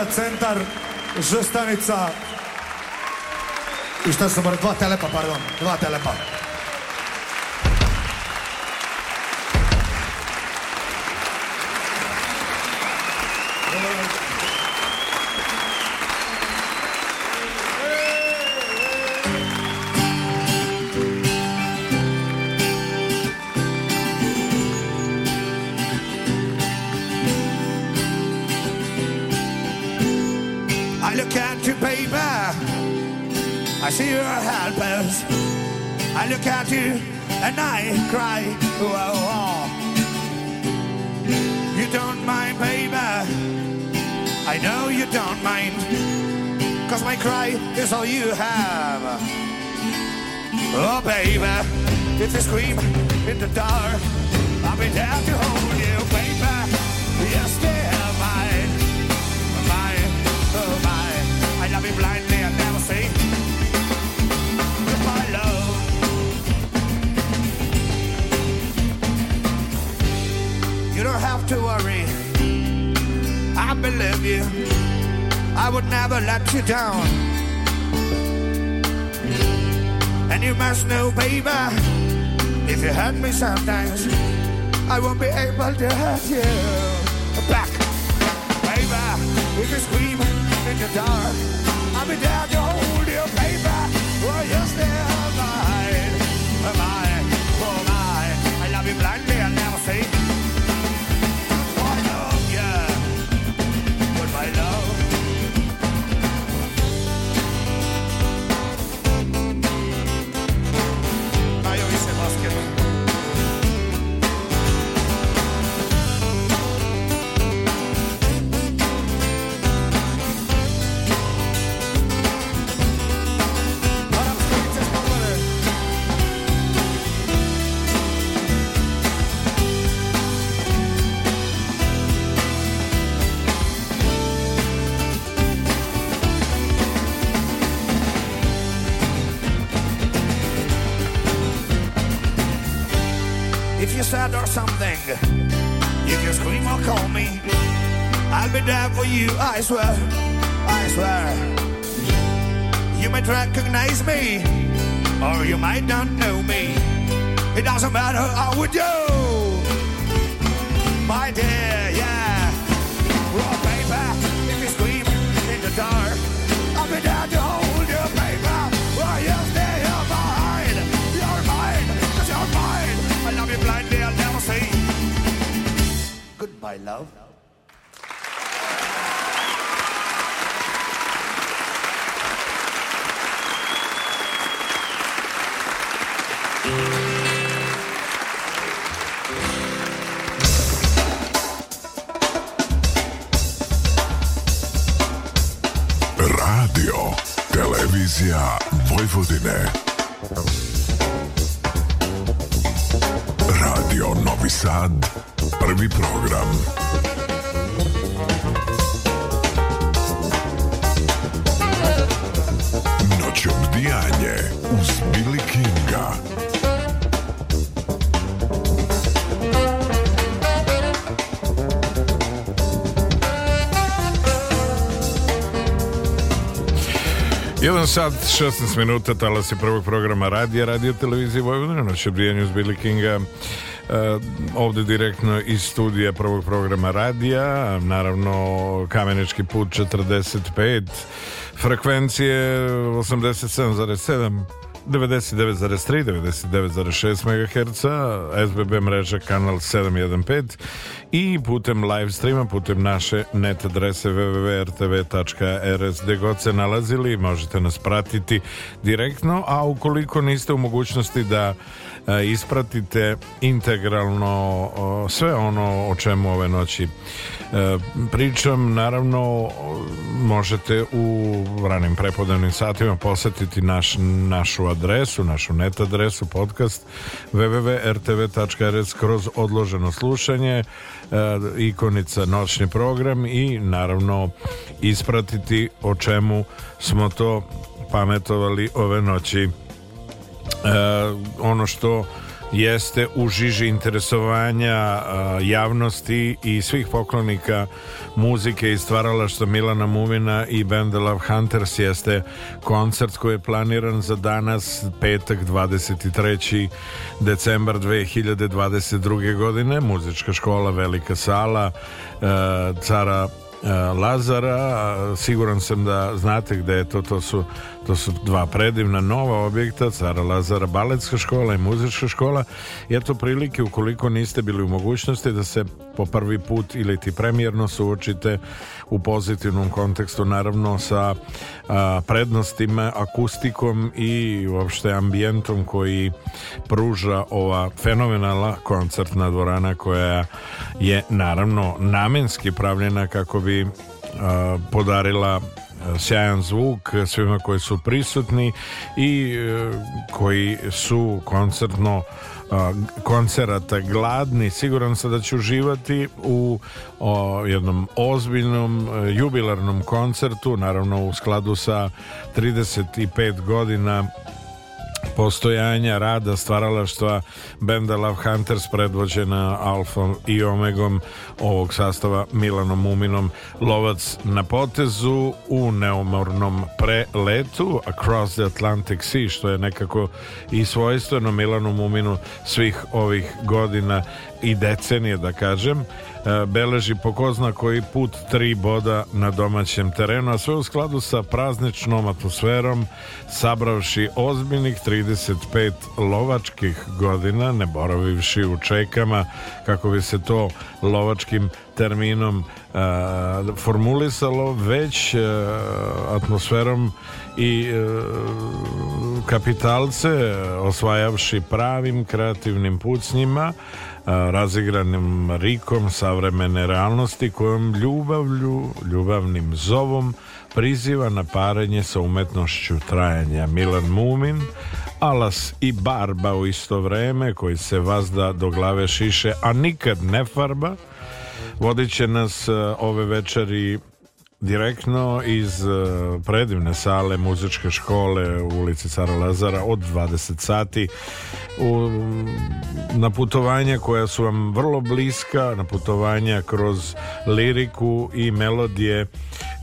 Speaker 3: Srbija, centar, Žestanica. I šta bar, dva telepa, pardon, dva telepa. look at you and I cry, oh, oh, You don't mind, baby. I know you don't mind. Cause my cry is all you have. Oh, baby, if you scream in the dark, I'll be there to hold to worry. I believe you. I would never let you down. And you must know, baby, if you hurt me sometimes, I won't be able to hurt you back. Baby, if you scream in the dark, I'll be there to hold you, baby. swear, I swear. You might recognize me, or you might not know me. It doesn't matter how we you, my dear. Yeah, raw paper. If you scream in the dark, I'll be there to hold you, baby. Will you stay here behind? You're mine, you you're mine. I love you blindly, I'll never see. Goodbye, love.
Speaker 2: sad, 16 minuta, talasi prvog programa radija, radio televizije Vojvodina, noće brijanju s Billy Kinga, Uh, direktno iz studija prvog programa radija, naravno Kamenički put 45, frekvencije 87,7 99,3, 99,6 MHz, SBB mreža kanal 715 i putem live streama, putem naše net adrese www.rtv.rs gde god se nalazili možete nas pratiti direktno, a ukoliko niste u mogućnosti da e, ispratite integralno sve ono o čemu ove noći e, pričam, naravno možete u ranim prepodavnim satima posetiti naš, našu adresu, našu net adresu podcast www.rtv.rs kroz odloženo slušanje E, ikonica noćni program i naravno ispratiti o čemu smo to pametovali ove noći. E, ono što jeste u žiži interesovanja a, javnosti i svih poklonika muzike i stvarala što Milana Muvina i benda Love Hunters jeste koncert koji je planiran za danas petak 23. decembar 2022. godine muzička škola Velika sala e, e, a, cara Lazara, siguran sam da znate gde je to, to su To su dva predivna nova objekta, Cara Lazara baletska škola i muzička škola. I eto prilike, ukoliko niste bili u mogućnosti da se po prvi put ili ti premijerno suočite u pozitivnom kontekstu, naravno sa a, prednostima, akustikom i uopšte ambijentom koji pruža ova fenomenala koncertna dvorana koja je naravno namenski pravljena kako bi a, podarila sjajan zvuk svima koji su prisutni i e, koji su koncertno e, koncerata gladni siguran sam da će uživati u o, jednom ozbiljnom e, jubilarnom koncertu naravno u skladu sa 35 godina postojanja, rada, stvaralaštva benda Love Hunters predvođena Alfom i Omegom ovog sastava Milanom Muminom Lovac na potezu u neumornom preletu Across the Atlantic Sea što je nekako i svojstveno Milanu Muminu svih ovih godina i decenije da kažem E, beleži po ko zna koji put tri boda na domaćem terenu, a sve u skladu sa prazničnom atmosferom, sabravši ozbiljnih 35 lovačkih godina, ne boravivši u čekama, kako bi se to lovačkim terminom e, formulisalo, već e, atmosferom i e, kapitalce osvajavši pravim kreativnim pucnjima razigranim rikom savremene realnosti kojom ljubavlju, ljubavnim zovom priziva na parenje sa umetnošću trajanja Milan Mumin, alas i barba u isto vreme koji se vazda do glave šiše, a nikad ne farba, Vodit će nas ove večeri direktno iz e, predivne sale muzičke škole u ulici Cara Lazara od 20 sati u, na putovanja koja su vam vrlo bliska, na putovanja kroz liriku i melodije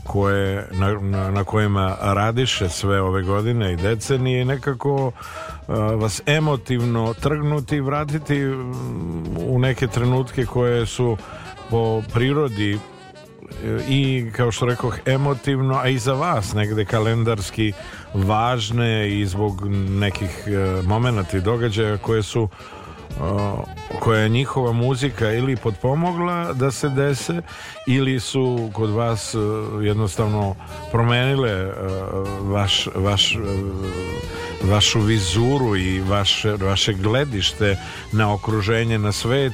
Speaker 2: koje, na, na, na kojima radiše sve ove godine i decenije nekako e, vas emotivno trgnuti i vratiti u neke trenutke koje su po prirodi i kao što rekoh emotivno, a i za vas negde kalendarski važne i zbog nekih e, momenata i događaja koje su e, koja je njihova muzika ili podpomogla da se dese ili su kod vas e, jednostavno promenile e, vaš, vaš, vašu vizuru i vaše, vaše gledište na okruženje, na svet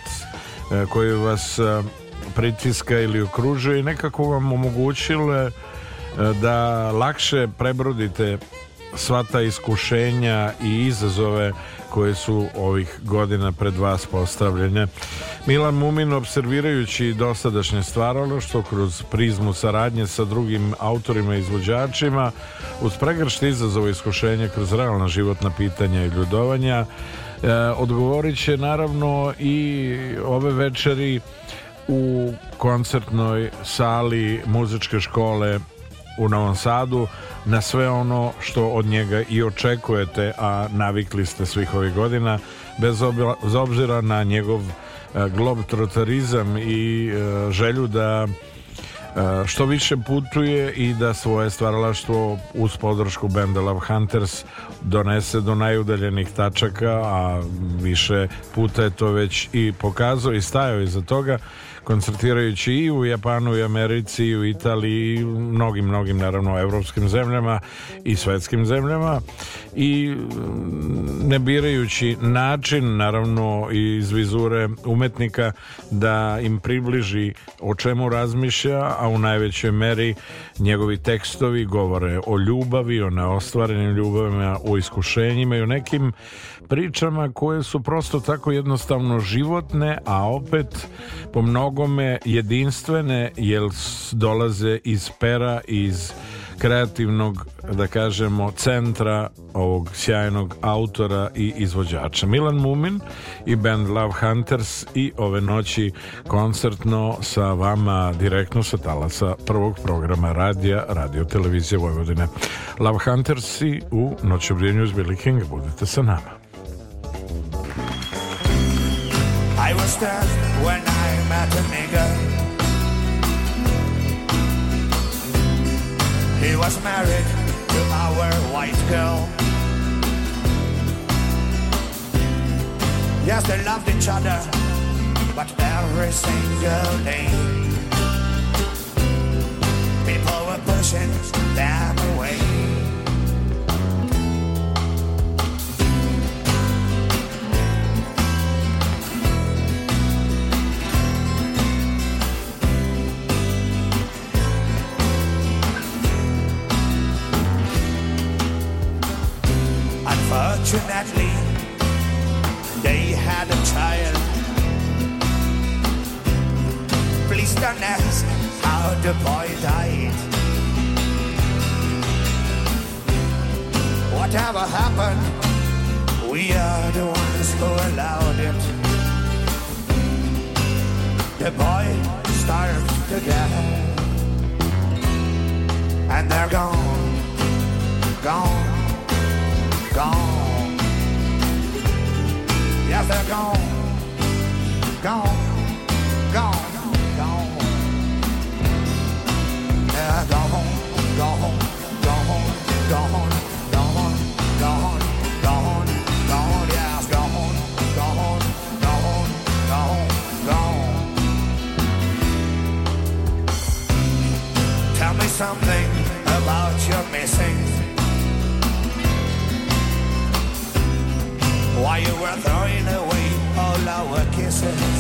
Speaker 2: koji vas pritiska ili okružuje i nekako vam omogućile e, da lakše prebrodite sva ta iskušenja i izazove koje su ovih godina pred vas postavljene. Milan Mumin, observirajući dosadašnje stvaralaštvo kroz prizmu saradnje sa drugim autorima i izvođačima, uz pregršt izazova iskušenja kroz realna životna pitanja i ljudovanja, e, odgovorit će naravno i ove večeri u koncertnoj sali muzičke škole u Novom Sadu na sve ono što od njega i očekujete, a navikli ste svih ovih godina, bez obzira na njegov e, globtrotarizam i e, želju da e, što više putuje i da svoje stvaralaštvo uz podršku Benda Love Hunters donese do najudaljenih tačaka, a više puta je to već i pokazao i stajao iza toga koncertirajući i u Japanu i Americi i u Italiji i mnogim, mnogim naravno evropskim zemljama i svetskim zemljama i mm, ne birajući način naravno iz vizure umetnika da im približi o čemu razmišlja, a u najvećoj meri njegovi tekstovi govore o ljubavi, o neostvarenim ljubavima, o iskušenjima i o nekim pričama koje su prosto tako jednostavno životne, a opet po mnogome jedinstvene, jer dolaze iz pera, iz kreativnog, da kažemo, centra ovog sjajnog autora i izvođača. Milan Mumin i band Love Hunters i ove noći koncertno sa vama direktno sa talasa prvog programa radija Radio Televizije Vojvodine. Love Hunters i u Noćobrijenju iz Billy King. Budite sa nama. I was ten when I met nigga. He was married to our white girl. Yes, they loved each other, but every single day people were pushing them away. Fortunately, they had a child. Please don't ask how the boy died. Whatever happened, we are the ones who allowed it. The boy starved to death, and they're gone, gone. Gone. Yes, they're gone. Gone. Gone. Gone. They're gone. Gone. Gone. Gone. Gone. Gone. Gone. Gone. Yes, gone. Gone. Gone. Gone. Gone. Tell me something about your missing. Why you were throwing away all our kisses.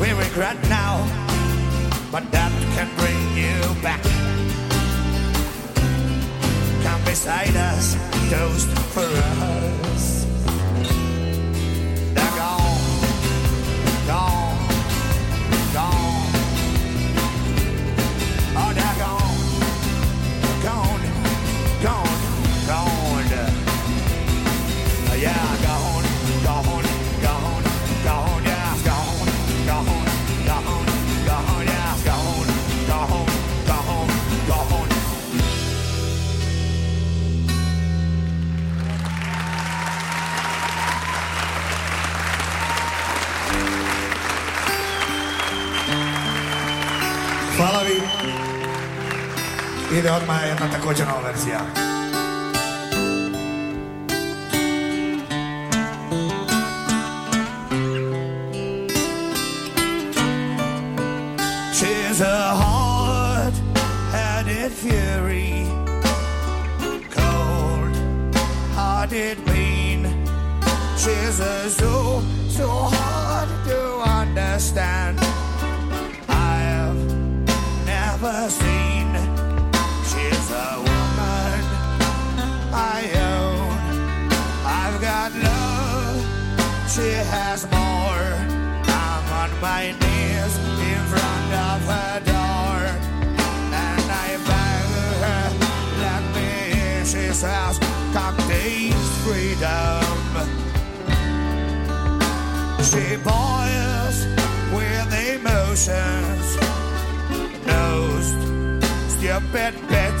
Speaker 2: We regret now, but that can bring you back. Come beside us, toast for us. ide odmah jedna također nova verzija. She's a hard-headed fury Cold-hearted pain She's a so, so she has more. I'm on my knees in front of her door, and I beg her, let me in. She says, "Come taste freedom. She boils with emotions, nosed, stupid bitch.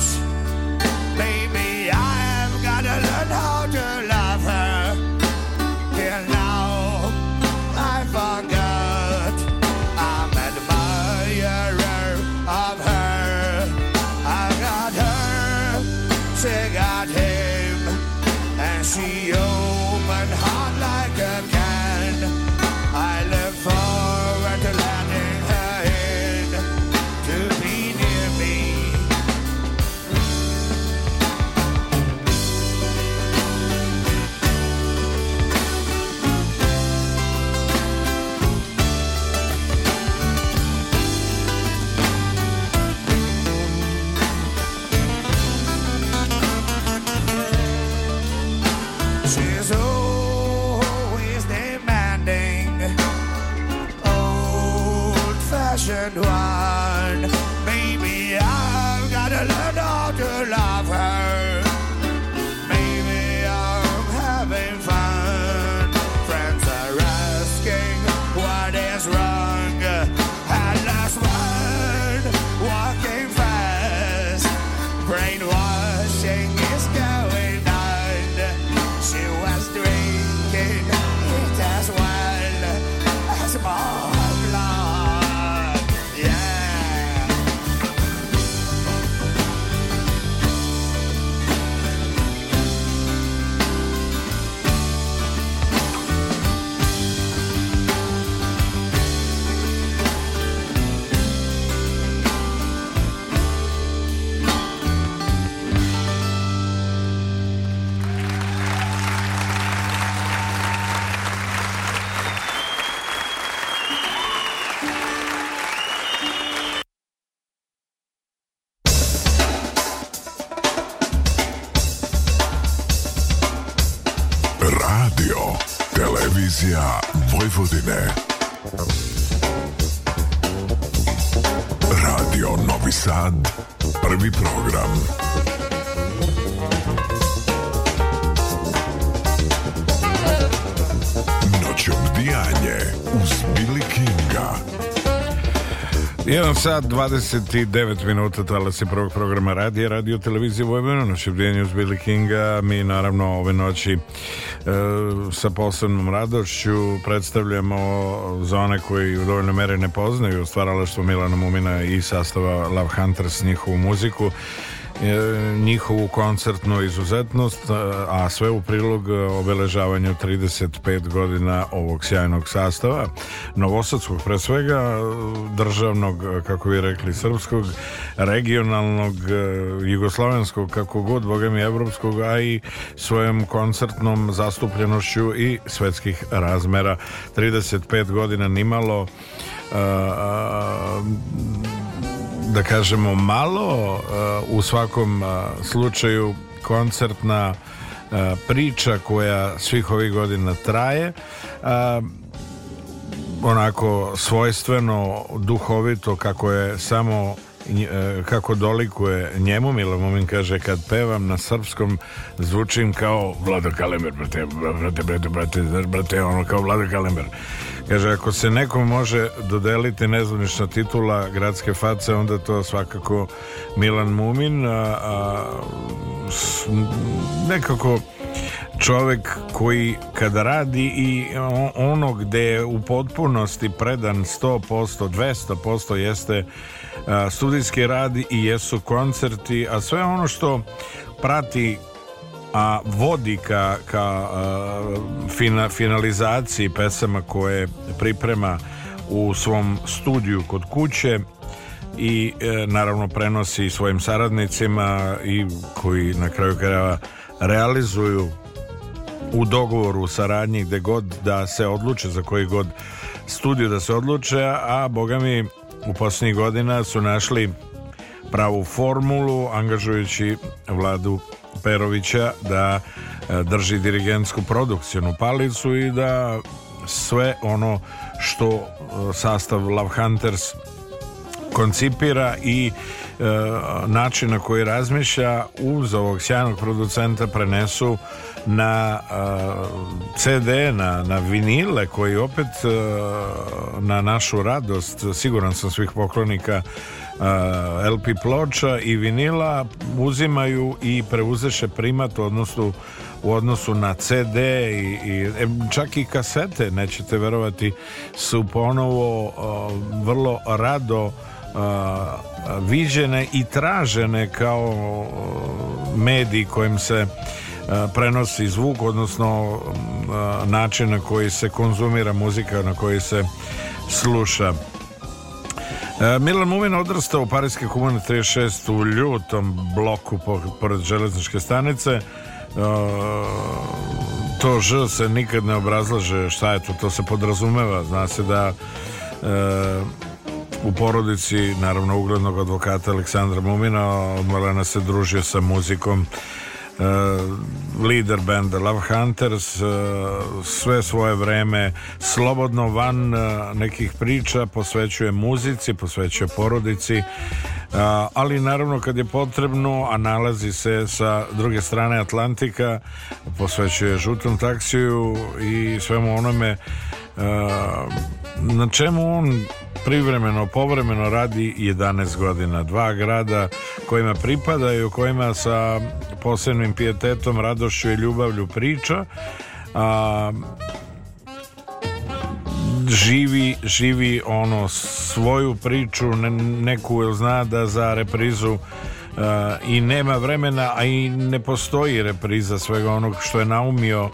Speaker 2: sat 29 minuta se prvog programa radija radio televizije Vojvodina na šibdjenju uz Billy Kinga mi naravno ove noći e, sa posebnom radošću predstavljamo za one koji u dovoljnoj meri ne poznaju stvaralaštvo Milana Mumina i sastava Love Hunters njihovu muziku E, njihovu koncertnu izuzetnost, e, a sve u prilog e, obeležavanju 35 godina ovog sjajnog sastava, novosadskog pre svega, državnog, kako vi rekli, srpskog, regionalnog, jugoslovenskog, kako god, bogem i evropskog, a i svojom koncertnom zastupljenošću i svetskih razmera. 35 godina nimalo a, a, da kažemo malo uh, u svakom uh, slučaju koncertna uh, priča koja svih ovih godina traje onako svojstveno duhovito kako je samo E, kako dolikuje njemu Milo Momin kaže kad pevam na srpskom zvučim kao Vlado Kalember brate, brate, brate, brate, brate ono kao Vlado Kalember kaže ako se nekom može dodeliti nezvanična titula gradske face onda to svakako Milan Mumin a, a nekako čovek koji kada radi i ono gde je u potpunosti predan 100%, 200% jeste studijski rad i jesu koncerti, a sve ono što prati a vodi ka, ka fina, finalizaciji pesama koje priprema u svom studiju kod kuće i e, naravno prenosi svojim saradnicima i koji na kraju krajeva realizuju u dogovoru u saradnji gde god da se odluče za koji god studiju da se odluče a boga mi u posljednjih godina su našli pravu formulu angažujući Vladu Perovića da e, drži dirigentsku produkcijnu palicu i da sve ono što e, sastav Love Hunters koncipira i e, način na koji razmišlja uz ovog sjajnog producenta prenesu na CD, na, na vinile koji opet na našu radost, siguran sam svih poklonika LP ploča i vinila uzimaju i preuzeše primat odnosno, u odnosu na CD i, i e, čak i kasete, nećete verovati, su ponovo vrlo rado viđene i tražene kao mediji kojim se E, prenosi zvuk, odnosno e, način na koji se konzumira muzika, na koji se sluša. E, Milan Mumin odrastao u Parijske komune 36 u ljutom bloku pored železničke stanice. To Ž se nikad ne obrazlaže šta je to, to se podrazumeva. Zna se da u porodici, naravno uglednog advokata Aleksandra Mumina, Malena se družio sa muzikom Eh, lider benda Love Hunters eh, sve svoje vreme slobodno van eh, nekih priča posvećuje muzici, posvećuje porodici ali naravno kad je potrebno a nalazi se sa druge strane Atlantika posvećuje žutom taksiju i svemu onome Ehm, na čemu on privremeno, povremeno radi 11 godina. Dva grada kojima pripadaju, kojima sa posebnim pijetetom, radošću i ljubavlju priča. A, ehm, živi, živi ono svoju priču, neku zna da za reprizu Uh, i nema vremena a i ne postoji repriza svega onog što je naumio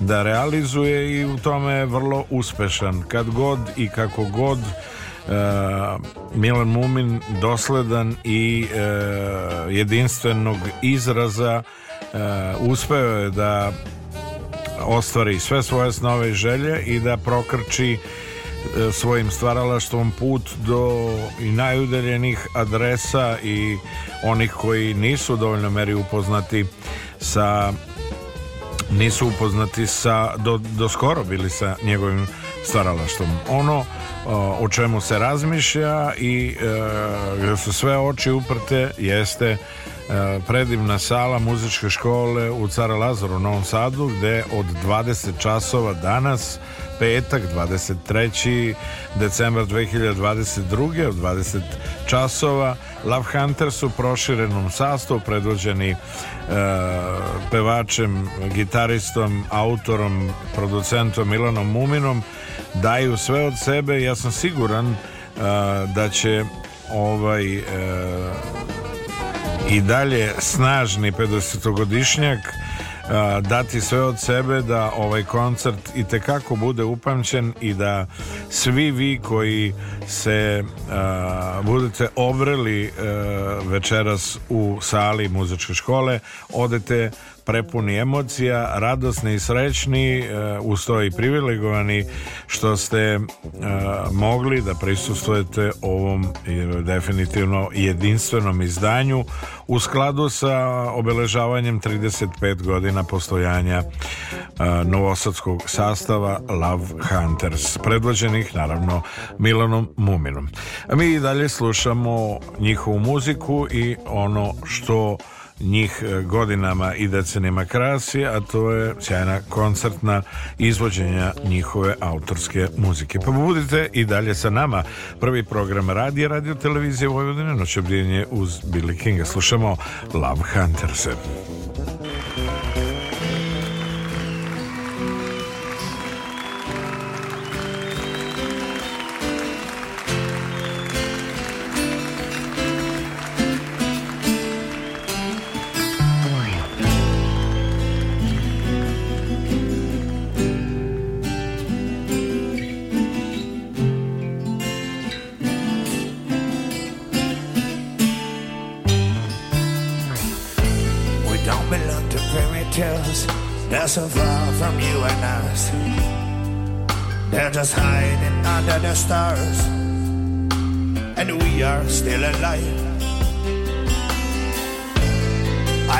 Speaker 2: da realizuje i u tome je vrlo uspešan kad god i kako god uh, Milan Mumin dosledan i uh, jedinstvenog izraza uh, uspeo je da ostvari sve svoje snove i želje i da prokrči E, svojim stvaralaštvom put do i najudeljenih adresa i onih koji nisu dovoljno meri upoznati sa nisu upoznati sa do, do skoro bili sa njegovim stvaralaštvom. Ono e, o čemu se razmišlja i e, gdje su sve oči uprte jeste predivna sala muzičke škole u Cara Lazaru u Novom Sadu gde od 20 časova danas petak 23. decembar 2022. od 20 časova Love Hunters u proširenom sastavu predvođeni e, pevačem, gitaristom, autorom, producentom Milanom Muminom daju sve od sebe ja sam siguran e, da će ovaj e, i dalje snažni 50-godišnjak dati sve od sebe da ovaj koncert i te kako bude upamćen i da svi vi koji se a, budete obreli a, večeras u sali muzičke škole odete prepuni emocija, radosni i srećni, e, uz to i privilegovani što ste e, mogli da prisustujete ovom e, definitivno jedinstvenom izdanju u skladu sa obeležavanjem 35 godina postojanja novosadskog sastava Love Hunters, predvođenih naravno Milanom Muminom. mi i dalje slušamo njihovu muziku i ono što njih e, godinama i decenima krasi, a to je sjajna koncertna izvođenja njihove autorske muzike. Pa budite i dalje sa nama. Prvi program radija, radio televizije Vojvodine, noć obdijenje uz Billy Kinga. Slušamo Love Hunters. so far from you and us. They're just hiding under the stars, and we are still alive.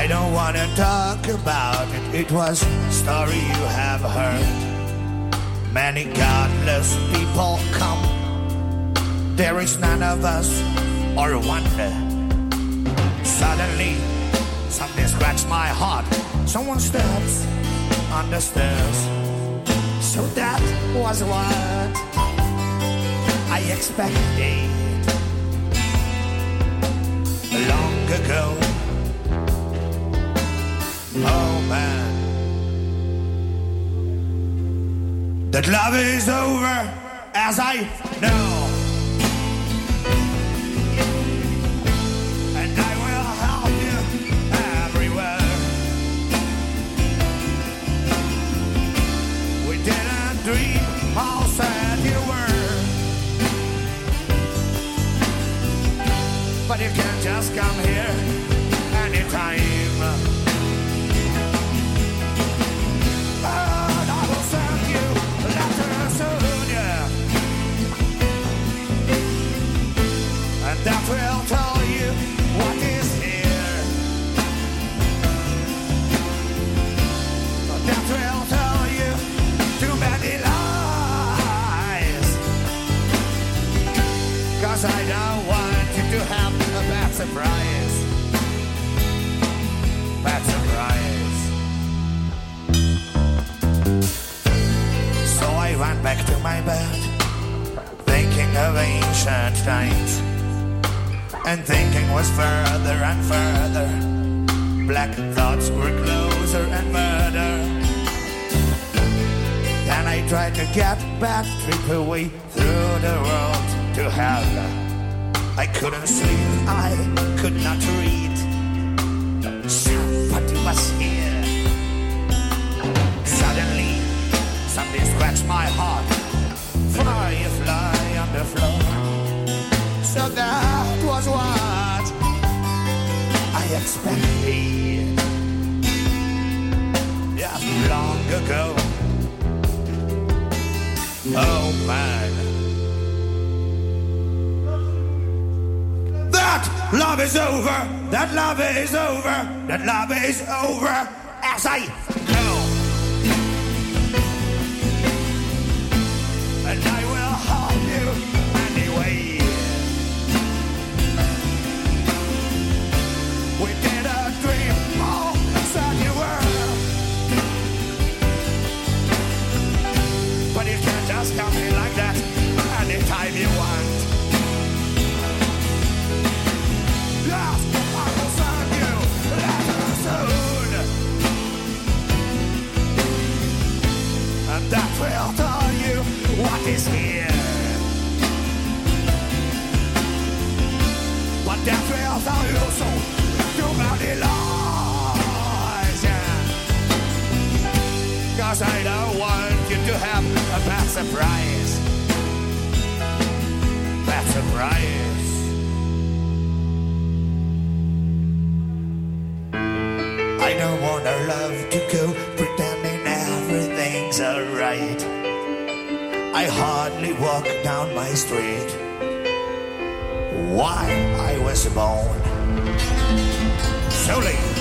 Speaker 2: I don't wanna talk about it, it was a story you have heard. Many godless people come, there is none of us or one. Suddenly, something scratched my heart, someone steps stairs. So that was what I expected long ago. Oh man, that love is over as I know.
Speaker 4: atmosphere. But their prayers are also too many lies. Yeah. Cause I don't want you to have a bad surprise. Bad surprise. I don't want our love to go pretending everything's alright. I hardly walk down my street. Why I was born. So late.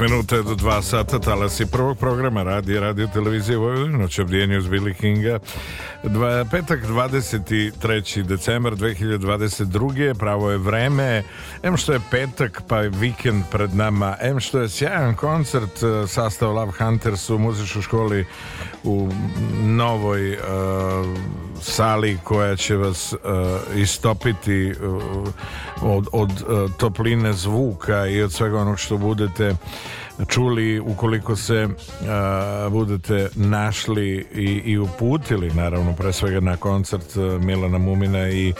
Speaker 2: 15 minuta do 2 sata talasi prvog programa radi radio televizije Vojvodina obdijenje uz Billy Kinga Dva, petak 23. decembar 2022. pravo je vreme em što je petak pa je vikend pred nama em što je sjajan koncert e, sastav Love Hunters u muzičkoj školi u novoj uh, sali koja će vas uh, istopiti uh, od, od uh, topline zvuka i od svega onog što budete čuli ukoliko se uh, budete našli i, i uputili naravno pre svega na koncert e, Milana Mumina i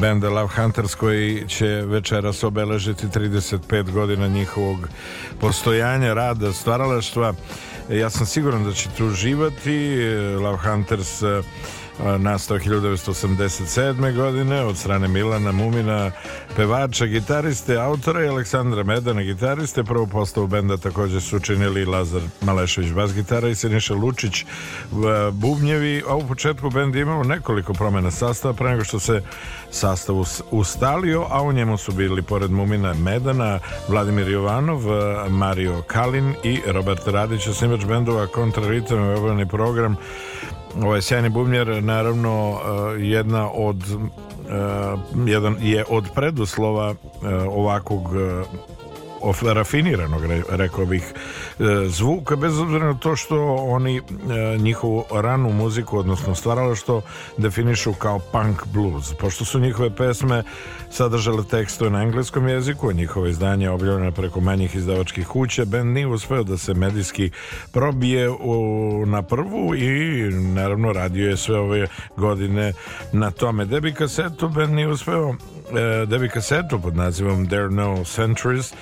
Speaker 2: benda Love Hunters koji će večeras obeležiti 35 godina njihovog postojanja, rada, stvaralaštva ja sam siguran da ćete uživati Love Hunters uh, nastao 1987. godine od strane Milana Mumina, pevača, gitariste, autora i Aleksandra Medana, gitariste. Prvu postavu benda takođe su učinili Lazar Malešević, bas gitara i Siniša Lučić, bubnjevi. A u početku bend imao nekoliko promena sastava, pre nego što se sastav ustalio, a u njemu su bili pored Mumina Medana, Vladimir Jovanov, Mario Kalin i Robert Radić, snimač bendova Kontraritam i obrani program ovaj sjajni bubnjar naravno eh, jedna od eh, jedan je od preduslova eh, ovakvog of, rafiniranog, rekao bih, e, zvuka, bez obzira na to što oni e, njihovu ranu muziku, odnosno stvaralo što definišu kao punk blues. Pošto su njihove pesme sadržale tekstove na engleskom jeziku, njihove izdanje objavljene preko manjih izdavačkih kuća, bend nije uspeo da se medijski probije u, na prvu i naravno radio je sve ove godine na tome. Debi kasetu bend nije uspeo Uh, Devika Settle pod nazivom There No Centuries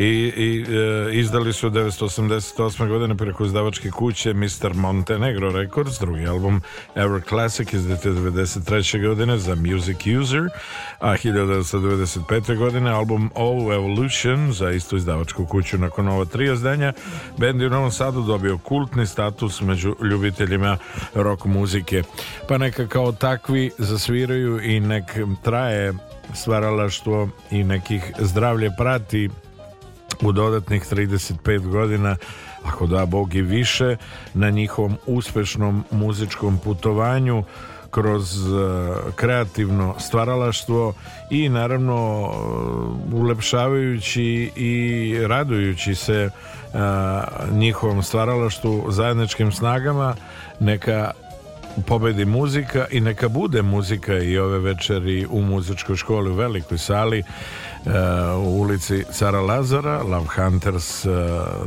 Speaker 2: i, i e, izdali su 1988. godine preko izdavačke kuće Mr. Montenegro Records, drugi album Ever Classic iz 1993. godine za Music User, a 1995. godine album All Evolution za istu izdavačku kuću nakon ova tri izdanja. Bend je u Novom Sadu dobio kultni status među ljubiteljima rock muzike. Pa neka kao takvi zasviraju i nek traje stvaralaštvo i nekih zdravlje prati u dodatnih 35 godina, ako da Bog i više, na njihovom uspešnom muzičkom putovanju kroz e, kreativno stvaralaštvo i naravno e, ulepšavajući i radujući se e, njihovom stvaralaštvu zajedničkim snagama neka pobedi muzika i neka bude muzika i ove večeri u muzičkoj školi u velikoj sali u ulici Cara Lazara, Love Hunters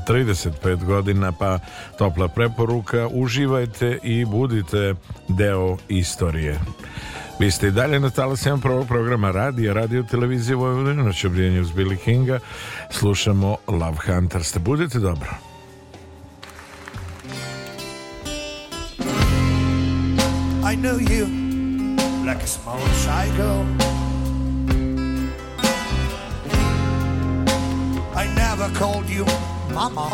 Speaker 2: 35 e, godina, pa topla preporuka, uživajte i budite deo istorije. Vi ste i dalje na talasima prvog programa radija, radio televizije Vojvodina, noć obrijanje uz Billy Kinga. Slušamo Love Hunters. Budete dobro.
Speaker 4: I know you like a small shy girl I never called you mama.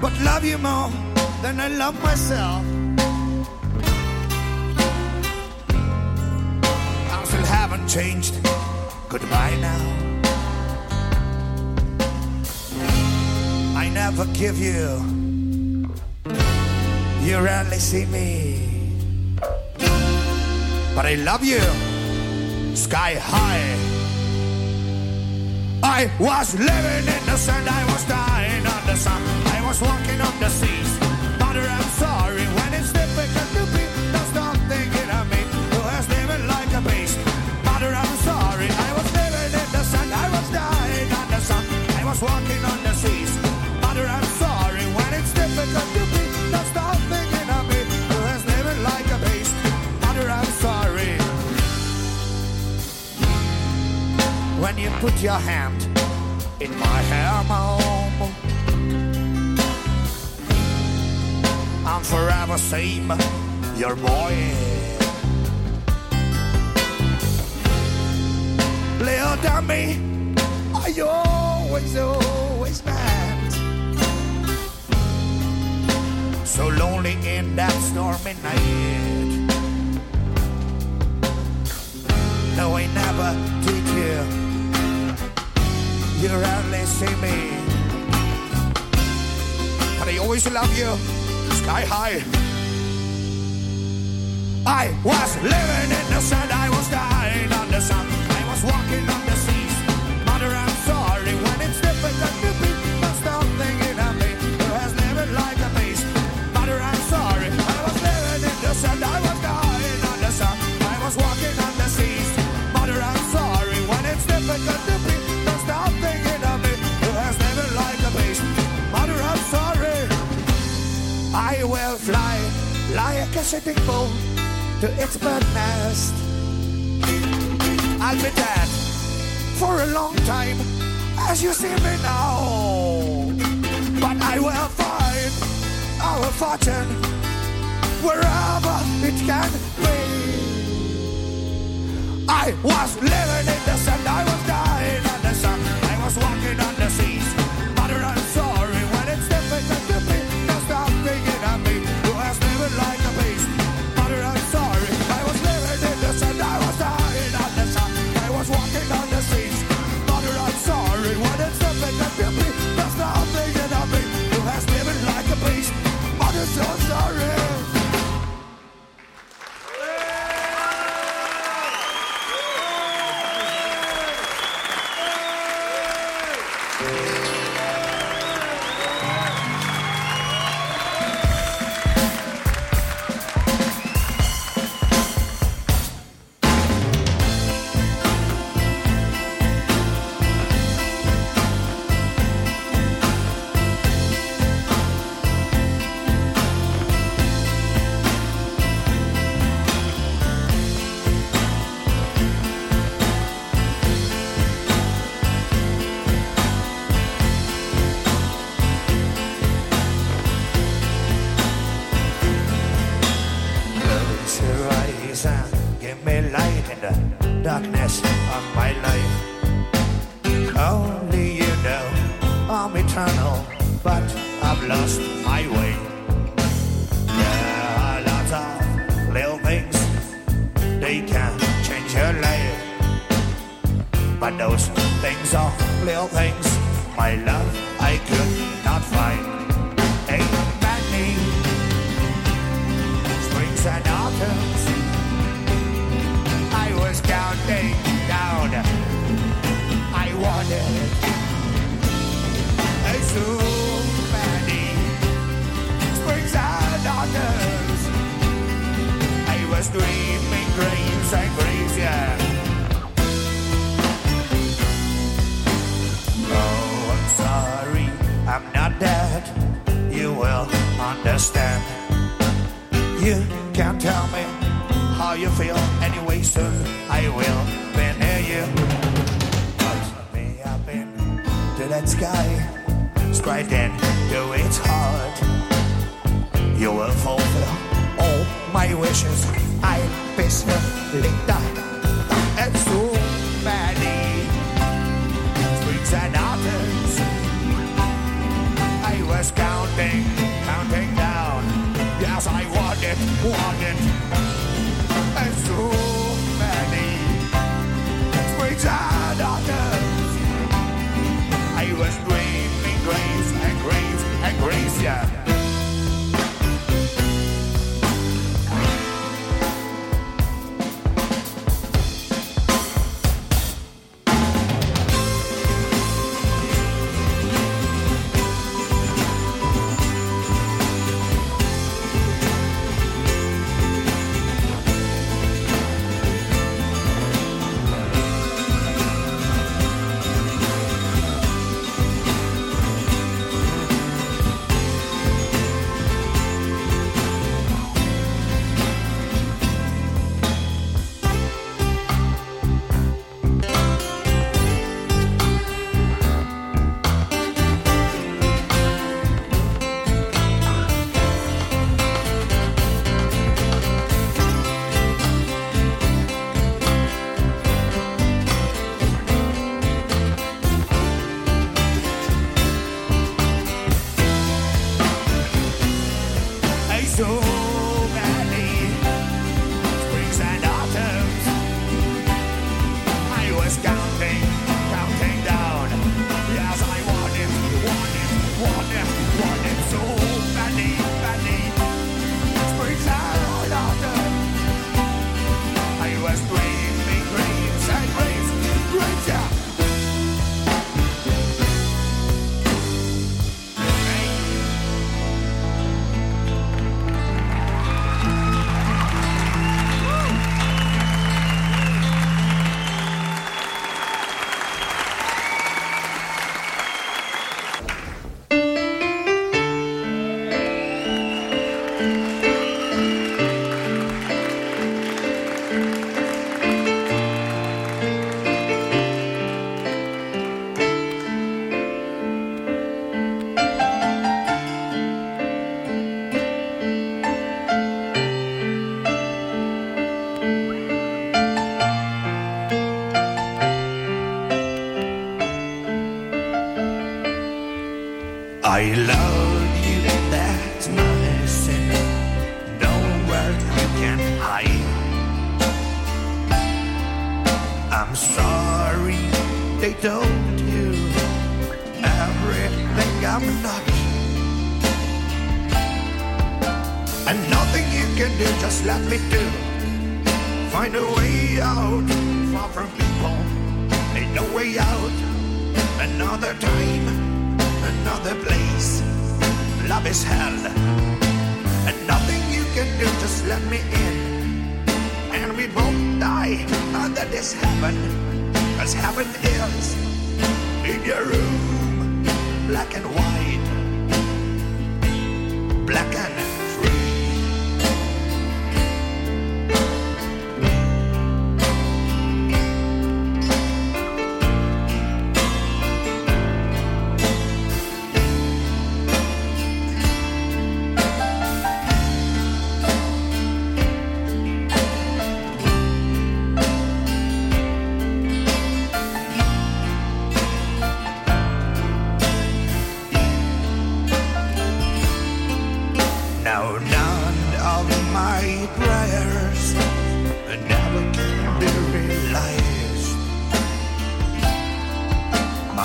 Speaker 4: But love you more than I love myself. I still haven't changed. Goodbye now. I never give you. You rarely see me. But I love you sky high. I was living in the sand, I was dying on the sun, I was walking on the seas. Mother, I'm sorry when it's difficult to be. not stop thinking of me, who has living like a beast. Mother, I'm sorry, I was living in the sand, I was dying on the sun, I was walking. when you put your hand in my hair, I'm forever same, your boy. Little dummy, are you always, always mad? So lonely in that stormy night. No, I never did you you rarely see me. But I always love you sky high. I was living in the sand. to its past. I'll be dead for a long time, as you see me now. But I will find our fortune wherever it can be. I was living in the sand. I was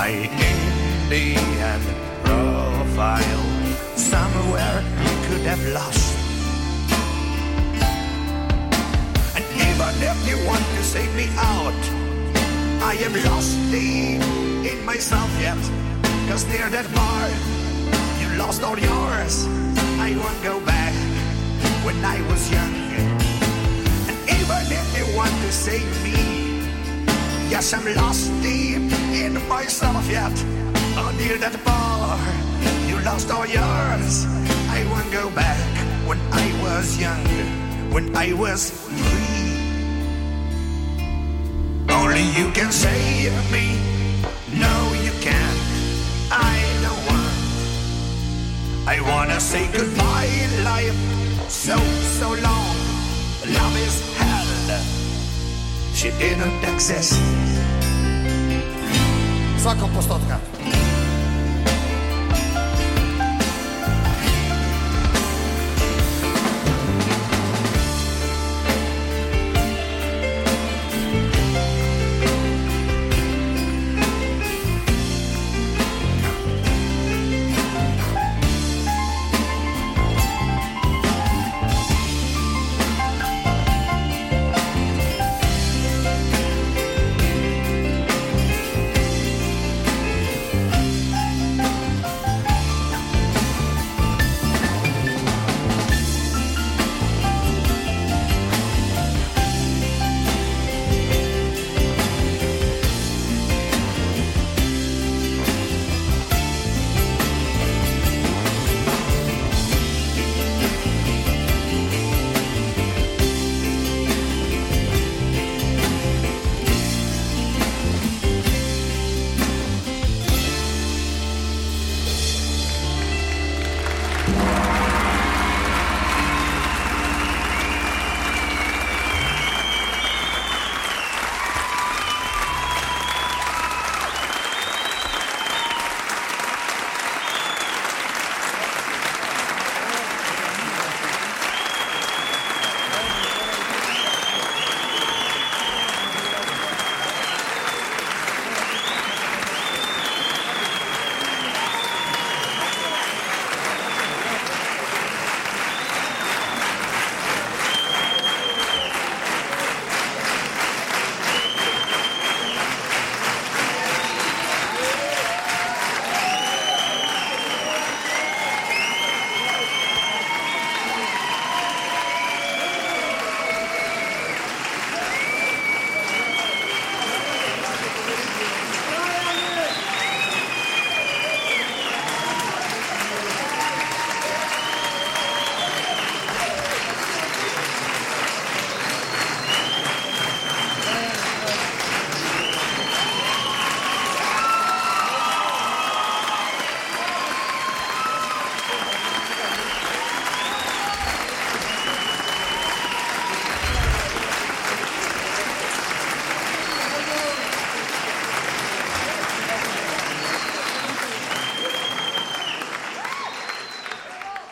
Speaker 5: my Indian profile somewhere you could have lost. And even if you want to save me out, I am lost deep in myself yet. Cause near that bar, you lost all yours. I won't go back when I was young. And even if you want to save me, Yes, I'm lost deep in myself yet. Oh, near that bar, you lost all yours. I won't go back when I was young, when I was free. Only you can save me. No, you can't. I don't want. I wanna say goodbye, life. So, so long. Love is hell. she didn't exist. Svakom postotka.